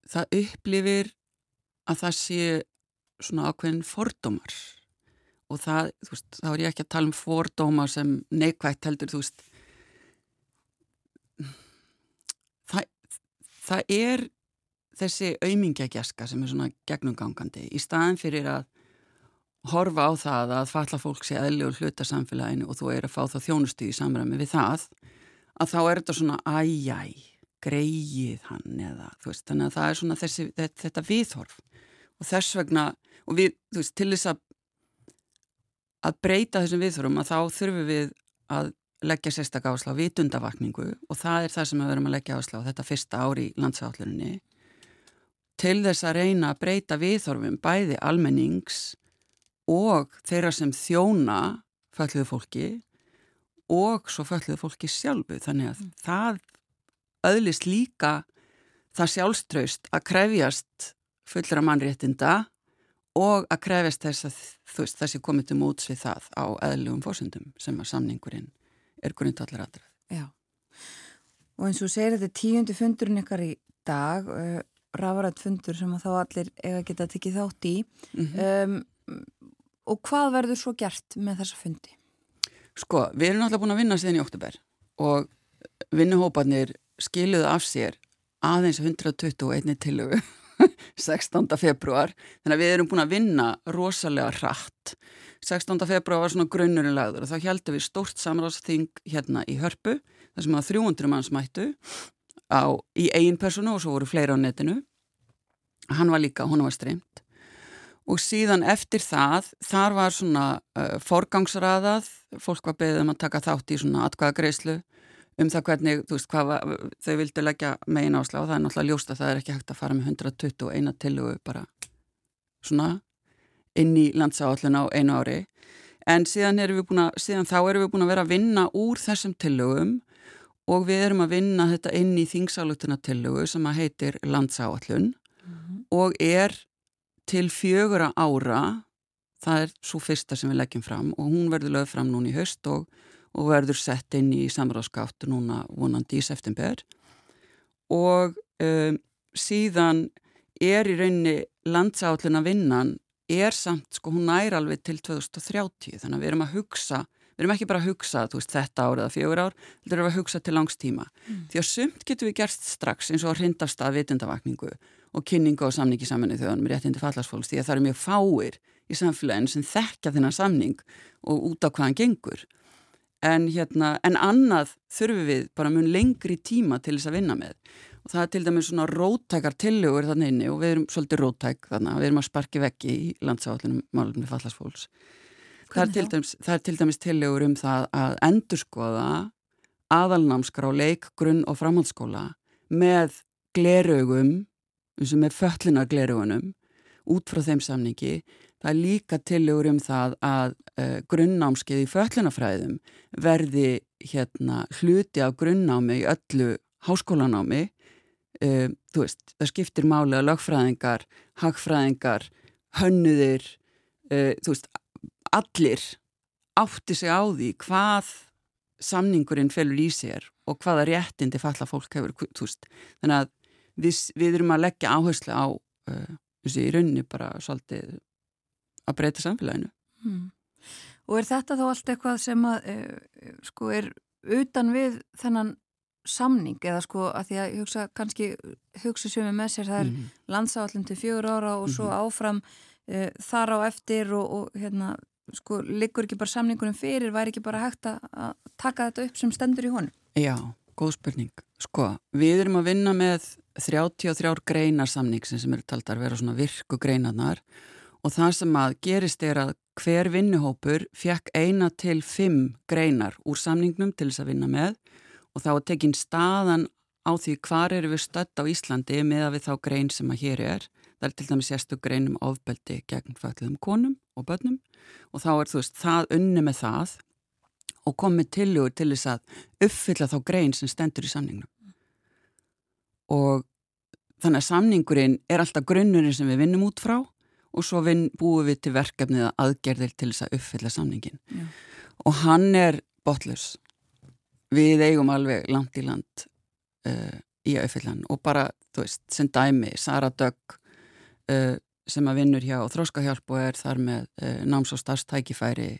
það upplifir að það sé svona ákveðin fordómar og það, þú veist, þá er ég ekki að tala um fordómar sem neikvægt heldur, þú veist það, það er þessi aumingjagjaska sem er svona gegnumgangandi í staðin fyrir að horfa á það að falla fólk sé eðligur hluta samfélaginu og þú er að fá þá þjónustu í samræmi við það að þá er þetta svona æjæ, greið hann eða þú veist, þannig að það er svona þessi, þetta, þetta viðhorf. Og þess vegna, og við, þú veist, til þess að að breyta þessum viðhorfum að þá þurfum við að leggja sérstak ásla á vitundavakningu og það er það sem við verum að leggja ásla á þetta fyrsta ári í landsállunni til þess að reyna að breyta viðhorfum bæði almennings og þeirra sem þjóna fölluðu fólki og svo fölluðu fólki sjálfu. Þannig að það öðlist líka það sjálfströst að krefjast fullra mannréttinda og að krefjast þess að veist, þessi komið til móts við það á eðlugum fórsöndum sem að samningurinn er grundallar aðrað. Já. Og eins og segir þetta tíundi fundurinn ykkar í dag, uh, rafarætt fundur sem að þá allir eiga geta tekið þátt í. Mm Um, og hvað verður svo gert með þessa fundi? Sko, við erum náttúrulega búin að vinna síðan í oktober og vinnuhópanir skiluðu af sér aðeins 121 tilögu 16. februar þannig að við erum búin að vinna rosalega hratt 16. februar var svona grunnurinn lagður og þá heldum við stórt samráðsþing hérna í Hörpu þar sem að 300 manns mættu á, í eigin personu og svo voru fleira á netinu hann var líka, hún var streymt og síðan eftir það þar var svona uh, forgangsraðað fólk var beðið um að taka þátt í svona atkvæðagreislu um það hvernig, þú veist, hvað var, þau vildu leggja megin áslá og það er náttúrulega ljóst að það er ekki hægt að fara með 121 tilugu bara svona inn í landsáalluna á einu ári. En síðan, að, síðan þá erum við búin að vera að vinna úr þessum tillögum og við erum að vinna þetta inn í þingsálutina tillögu sem að heitir landsáallun og er til fjögura ára það er svo fyrsta sem við leggjum fram og hún verður lögð fram núna í höst og, og verður sett inn í samráðskátt núna vonandi í september. Og um, síðan er í rauninni landsálluna vinnan er samt, sko, hún nær alveg til 2030, þannig að við erum að hugsa við erum ekki bara að hugsa, veist, þetta ár eða fjögur ár, við erum að hugsa til langstíma því að sumt getur við gerst strax eins og að hrindast að vitundavakningu og kynningu á samningi saminu þjóðanum réttindi fallarsfólks því að það eru mjög fáir í samfélaginu sem þekkja þennan samning og út á hvaðan gengur en, hérna, en annað þurfum við bara mun lengri tíma til þess að vinna með. Og það er til dæmis svona róttækar tillögur þannig inni og við erum svolítið róttæk þannig að við erum að sparki vekki í landsáallinu málumni fallarsfólks það er, dæmis, það er til dæmis tillögur um það að endurskoða aðalnámskra á leik, grunn og framhaldsskóla með glerögum eins og með föllina glerugunum út frá þeim samningi Það er líka tillegur um það að uh, grunnnámskeið í föllunafræðum verði hérna hluti af grunnnámi í öllu háskólanámi. Uh, þú veist, það skiptir máli að lögfræðingar, hagfræðingar, hönnuðir, uh, þú veist, allir átti sig á því hvað samningurinn felur í sér og hvaða réttindi falla fólk hefur, þú veist. Þannig að við, við erum að leggja áherslu á þessi í rauninni bara svolítið að breyta samfélaginu. Hmm. Og er þetta þá allt eitthvað sem að, e, sko, er utan við þennan samning eða sko að því að hugsa kannski hugsa sem er með sér það er mm -hmm. landsáallum til fjögur ára og svo -hmm. áfram e, þar á eftir og, og hérna sko liggur ekki bara samningunum fyrir væri ekki bara hægt að taka þetta upp sem stendur í honum? Já, góð spurning. Sko, við erum að vinna með 33 greinar samningsin sem eru taldar að vera svona virku greinarnar og það sem að gerist er að hver vinnuhópur fekk eina til fimm greinar úr samningnum til þess að vinna með og þá tekinn staðan á því hvar eru við stödd á Íslandi með að við þá grein sem að hér er. Það er til dæmis sérstu greinum ofbeldi gegn fætliðum konum og börnum og þá er þú veist það unni með það og komið tiljóður til þess að uppfylla þá grein sem stendur í samningnum. Og þannig að samningurinn er alltaf grunnurinn sem við vinnum út frá og svo vin, búum við til verkefnið að aðgerðir til þess að uppfylla samningin Já. og hann er botlurs við eigum alveg land í land uh, í að uppfylla hann. Og bara, þú veist, sem dæmi Sara Dögg uh, sem að vinnur hjá Þróskahjálp og er þar með uh, náms- og starfstækifæri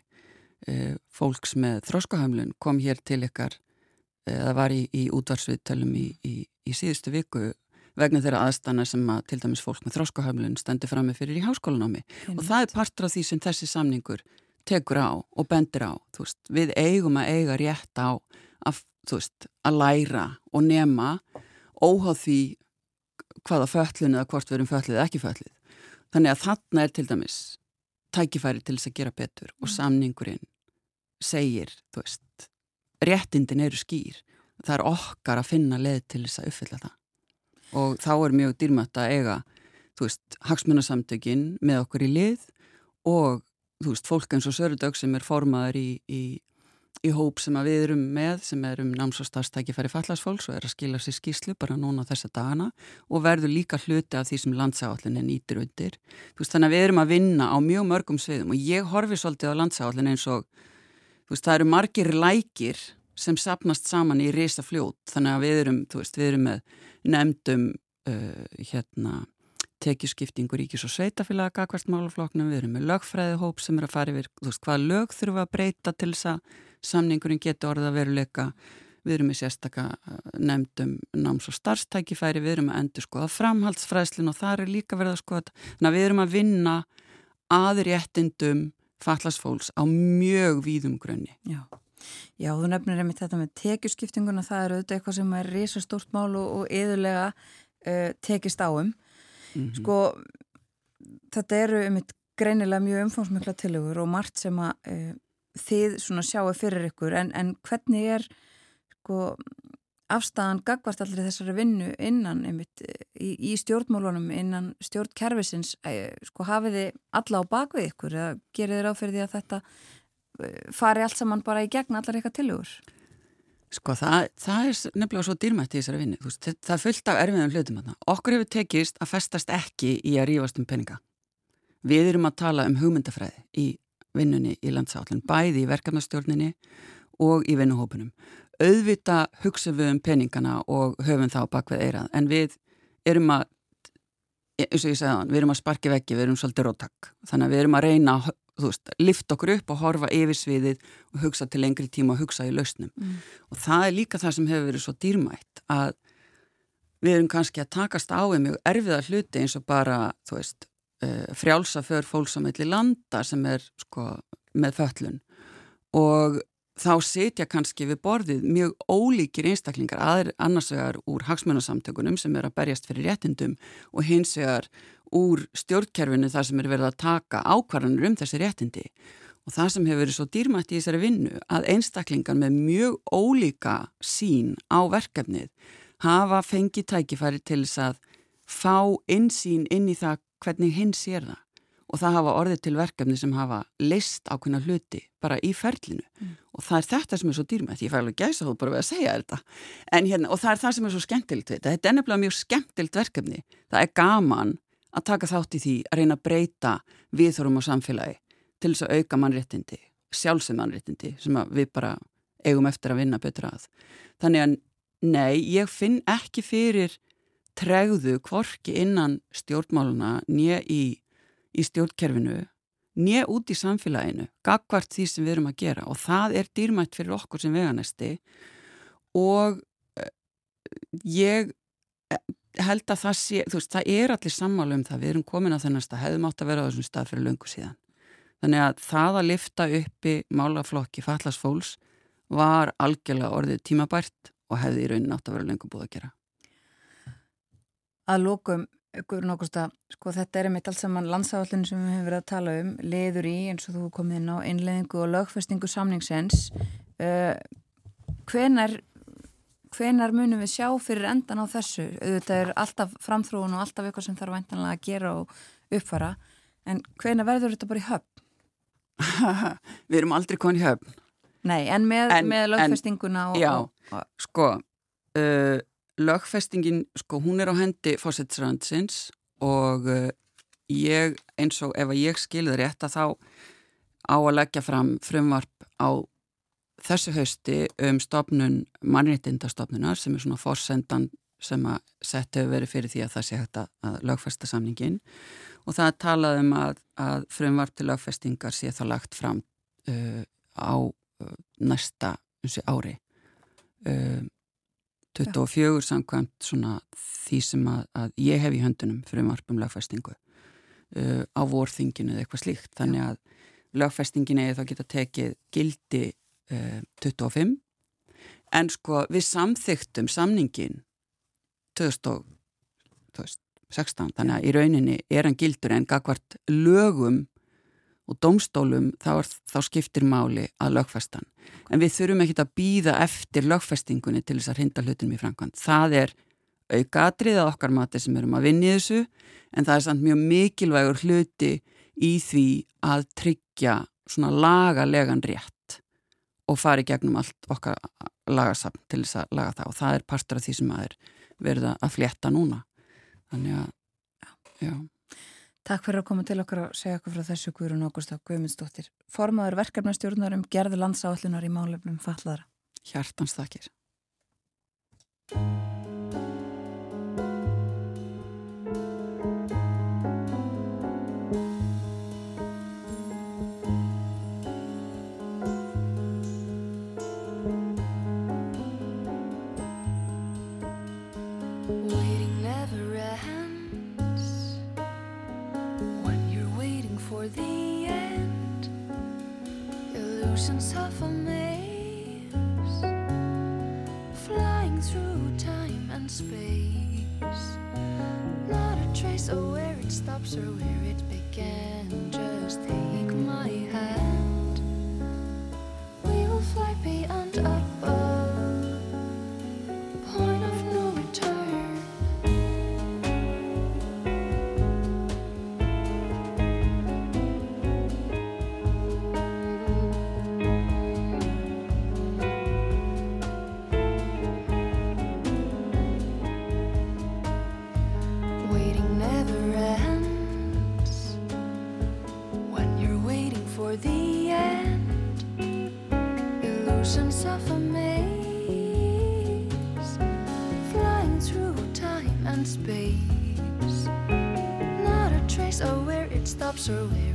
fólks með þróskahömlun kom hér til ykkar það var í, í útvarsviðtölum í, í, í síðustu viku vegna þeirra aðstana sem að til dæmis fólk með þróskahöflun stendur fram með fyrir í háskólanámi. Og það er partur af því sem þessi samningur tekur á og bendir á veist, við eigum að eiga rétt á að, veist, að læra og nema óháð því hvaða föllun eða hvort við erum föllið eða ekki föllið þannig að þarna er til dæmis tækifæri til þess að gera betur og mm. samningurinn segir veist, réttindin eru skýr. Það er okkar að finna leð til þess að uppfylla það og þá er mjög dýrmætt að eiga hagsmunasamtökin með okkur í lið og þú veist, fólk eins og Sörudögg sem er formaður í, í, í hóp sem við erum með, sem er um náms- og starfstækifæri fallasfólks og er að skila sér skýslu bara núna þessa dagana og verður líka hluti af því sem landsáallin er nýtir undir. Þú veist, þannig að við erum að vinna á mjög mörgum sviðum og ég horfi svolítið á landsáallin eins og þú veist, það eru margir lækir sem sapnast saman í reysa fljót þannig að við erum, þú veist, við erum með nefndum uh, hérna tekjuskiptingu ríkis og sveitafélaga hvert málafloknum, við erum með lögfræðihóp sem er að fara yfir, þú veist, hvaða lög þurfum að breyta til þess að samningurinn getur orða veruleika, við erum með sérstaka uh, nefndum náms- og starfstækifæri, við erum að endur skoða framhaldsfræðslinn og það er líka verið að skoða, þannig að við erum að vinna aðréttindum fallasfólks á mjög víðum grunni. Já. Já, þú nefnir einmitt þetta með tekjuskiptinguna, það er auðvitað eitthvað sem er risastórt mál og, og yðurlega uh, tekist áum. Mm -hmm. Sko, þetta eru einmitt greinilega mjög umfómsmikla tilögur og margt sem að uh, þið svona sjáu fyrir ykkur, en, en hvernig er sko afstæðan gagvart allir þessari vinnu innan einmitt í, í stjórnmálunum, innan stjórnkerfisins, sko hafið þið alla á bakvið ykkur eða gerir þið ráð fyrir því að þetta fari allt saman bara í gegn allar eitthvað tilugur? Sko það, það er nefnilega svo dýrmætt í þessari vinni. Veist, það er fullt af erfiðum hlutum að það. Okkur hefur tekist að festast ekki í að rífast um peninga. Við erum að tala um hugmyndafræði í vinnunni í landsállin, bæði í verkefnastjórninni og í vinnuhópunum. Auðvita hugsa við um peningana og höfum þá bakveð eirað, en við erum að eins og ég segði þann, við erum að sparki veggi, við erum svolítið róttak. Þannig að við erum að reyna að þú veist, lift okkur upp og horfa yfir sviðið og hugsa til lengri tíma og hugsa í lausnum. Mm. Og það er líka það sem hefur verið svo dýrmætt að við erum kannski að takast á um mjög erfiða hluti eins og bara, þú veist, uh, frjálsa för fólksamilli landa sem er sko með föllun og þá setja kannski við borðið mjög ólíkir einstaklingar aðeir annars vegar úr hagsmunasamtökunum sem er að berjast fyrir réttindum og hins vegar úr stjórnkerfinu þar sem er verið að taka ákvarðanur um þessi réttindi. Og það sem hefur verið svo dýrmætt í þessari vinnu að einstaklingar með mjög ólíka sín á verkefnið hafa fengið tækifæri til þess að fá insýn inn í það hvernig hinn sér það. Og það hafa orðið til verkefni sem hafa list ákveðna hluti bara í ferlinu. Mm. og það er þetta sem er svo dýrmætt, ég fæ alveg gæsa þú bara við að segja þetta. Hérna, og það er það sem er svo skemmtilt þetta, þetta er nefnilega mjög skemmtilt verkefni, það er gaman að taka þátt í því að reyna að breyta viðþórum á samfélagi til þess að auka mannréttindi, sjálfsög mannréttindi sem við bara eigum eftir að vinna betur að. Þannig að nei, ég finn ekki fyrir tregðu kvorki innan stjórnmáluna nýja í, í stjórnkerfinu nýja út í samfélaginu gagvart því sem við erum að gera. Og það er dýrmætt fyrir okkur sem veganesti. Og uh, ég eh, held að það sé, þú veist, það er allir sammálu um það, við erum komin á þennast að hefðum átt að vera á þessum stað fyrir löngu síðan. Þannig að það að lifta uppi málaflokki fallasfóls var algjörlega orðið tímabært og hefði í raunin átt að vera löngu búið að gera. Að lókum Guðrun Ágústa, sko þetta er einmitt alls saman landsáallinu sem við hefum verið að tala um leður í eins og þú komið inn á einleðingu og lögfestingu samningsens uh, hvenar hvenar munum við sjá fyrir endan á þessu? Þetta er alltaf framþróun og alltaf eitthvað sem þarf væntanlega að gera og uppfara en hvenar verður þetta bara í höfn? við erum aldrei konið í höfn. Nei, en með, með lögfestinguna og, Já, og, sko uh, lögfestingin, sko, hún er á hendi fósetsrandsins og uh, ég, eins og ef ég skilði rétt að þá á að leggja fram frumvarp á þessu hausti um stofnun mannréttindastofnunar sem er svona forsendan sem að sett hefur verið fyrir því að það sé hægt að lögfesta samningin og það talaði um að, að frumvarp til lögfestingar sé þá lagt fram uh, á uh, næsta ári. Um, 24 samkvæmt svona því sem að, að ég hef í höndunum fyrir margum lögfestingu uh, á vorþinginu eða eitthvað slíkt. Þannig að lögfestingin eða þá geta tekið gildi uh, 25 en sko við samþyktum samningin 2016 þannig að í rauninni er hann gildur en gagvart lögum og domstólum þá, þá skiptir máli að lögfestan. En við þurfum ekki að býða eftir lögfestingunni til þess að hrinda hlutinum í framkvæmt. Það er aukatrið að okkar mati sem erum að vinni þessu en það er samt mjög mikilvægur hluti í því að tryggja svona lagalegan rétt og fari gegnum allt okkar lagasafn til þess að laga það og það er partur af því sem að er verða að fletta núna. Þannig að, já. Takk fyrir að koma til okkar og segja okkur frá þessu Guðrún Ágústa Guðmundsdóttir. Formaður verkefnastjórnar um gerðu landsáallunar í málefnum fallaðara. Hjartans þakkir. Illusions of a maze Flying through time and space. Not a trace of where it stops or where it began Just answer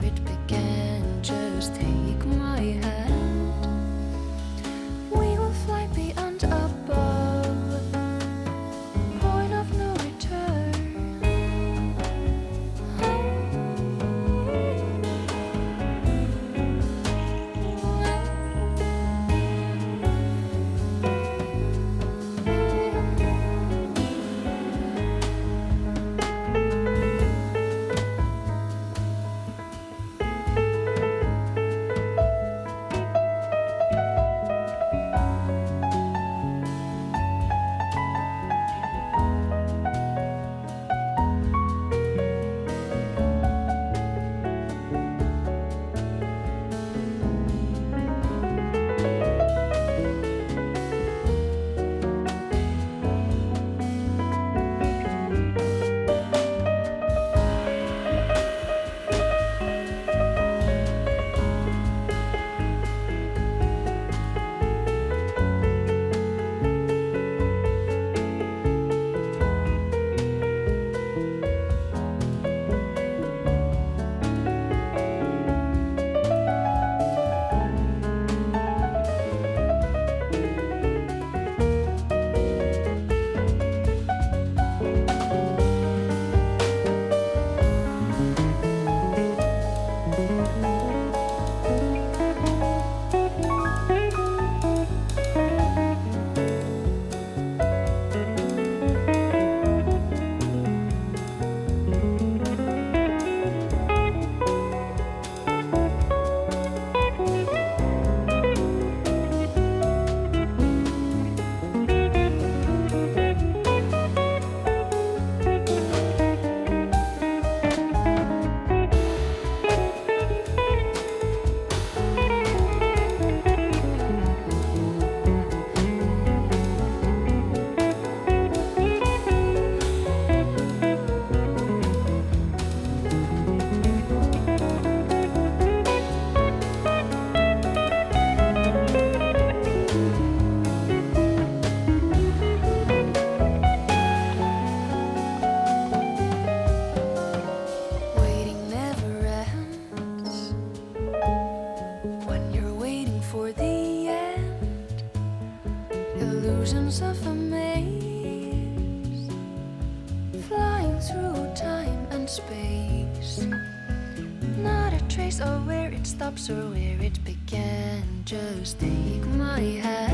Just take my hand.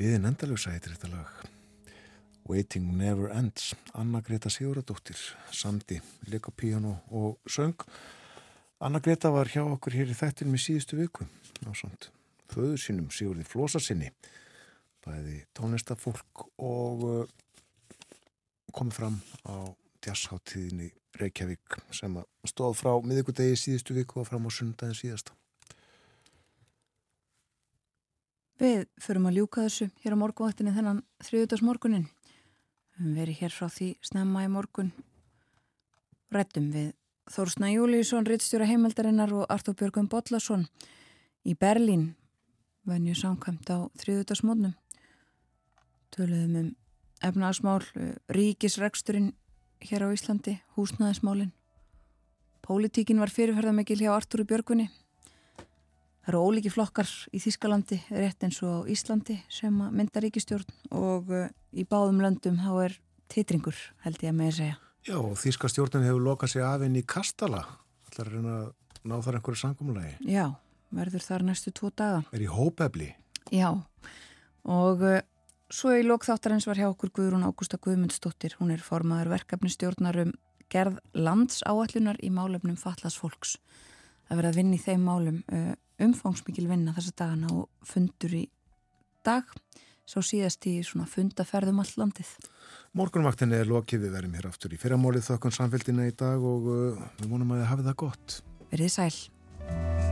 Biðin endalösa heitir þetta lag. Waiting Never Ends. Anna Greta Siguradóttir, samdi, leika píano og söng. Anna Greta var hjá okkur hér í þættinum í síðustu viku. Ná samt, föður sínum Sigurði Flósasinni. Bæði tónlistafólk og uh, komið fram á jazzháttíðinni Reykjavík sem stóð frá miðugudegi síðustu viku og fram á sundagin síðasta. Við förum að ljúka þessu hér á morgunvaktinni þennan þriðutags morgunin. Við verið hér frá því snemma í morgun. Rættum við Þórsna Júlíusson, rittstjóra heimeldarinnar og Artur Björgum Bollason í Berlín, venju samkvæmt á þriðutags mótnum. Töluðum um efnaðasmál, ríkisreksturinn hér á Íslandi, húsnæðismálinn. Pólitíkin var fyrirferðamikil hjá Artúru Björgunni. Það eru ólíki flokkar í Þískalandi, rétt eins og Íslandi sem mynda ríkistjórn og uh, í báðum löndum þá er titringur held ég að með segja. Já, og Þíska stjórnin hefur lokað sig af inn í Kastala. Það er að reyna að ná þar einhverju sangumulegi. Já, verður þar næstu tvo daga. Er í hópefli. Já, og uh, svo í lokþáttarins var hjá okkur Guðrún Ágústa Guðmundsdóttir. Hún er formaður verkefnistjórnar um gerð landsáallunar í málefnum fallas fólks. Það verða að vinna í þeim málum uh, umfangsmikil vinna þessa dagana og fundur í dag svo síðast í svona fundaferðum allt landið. Morgunvaktinni er lokið, við verðum hér aftur í fyrramálið þokkun samfélgina í dag og uh, við vonum að þið hafið það gott. Verðið sæl.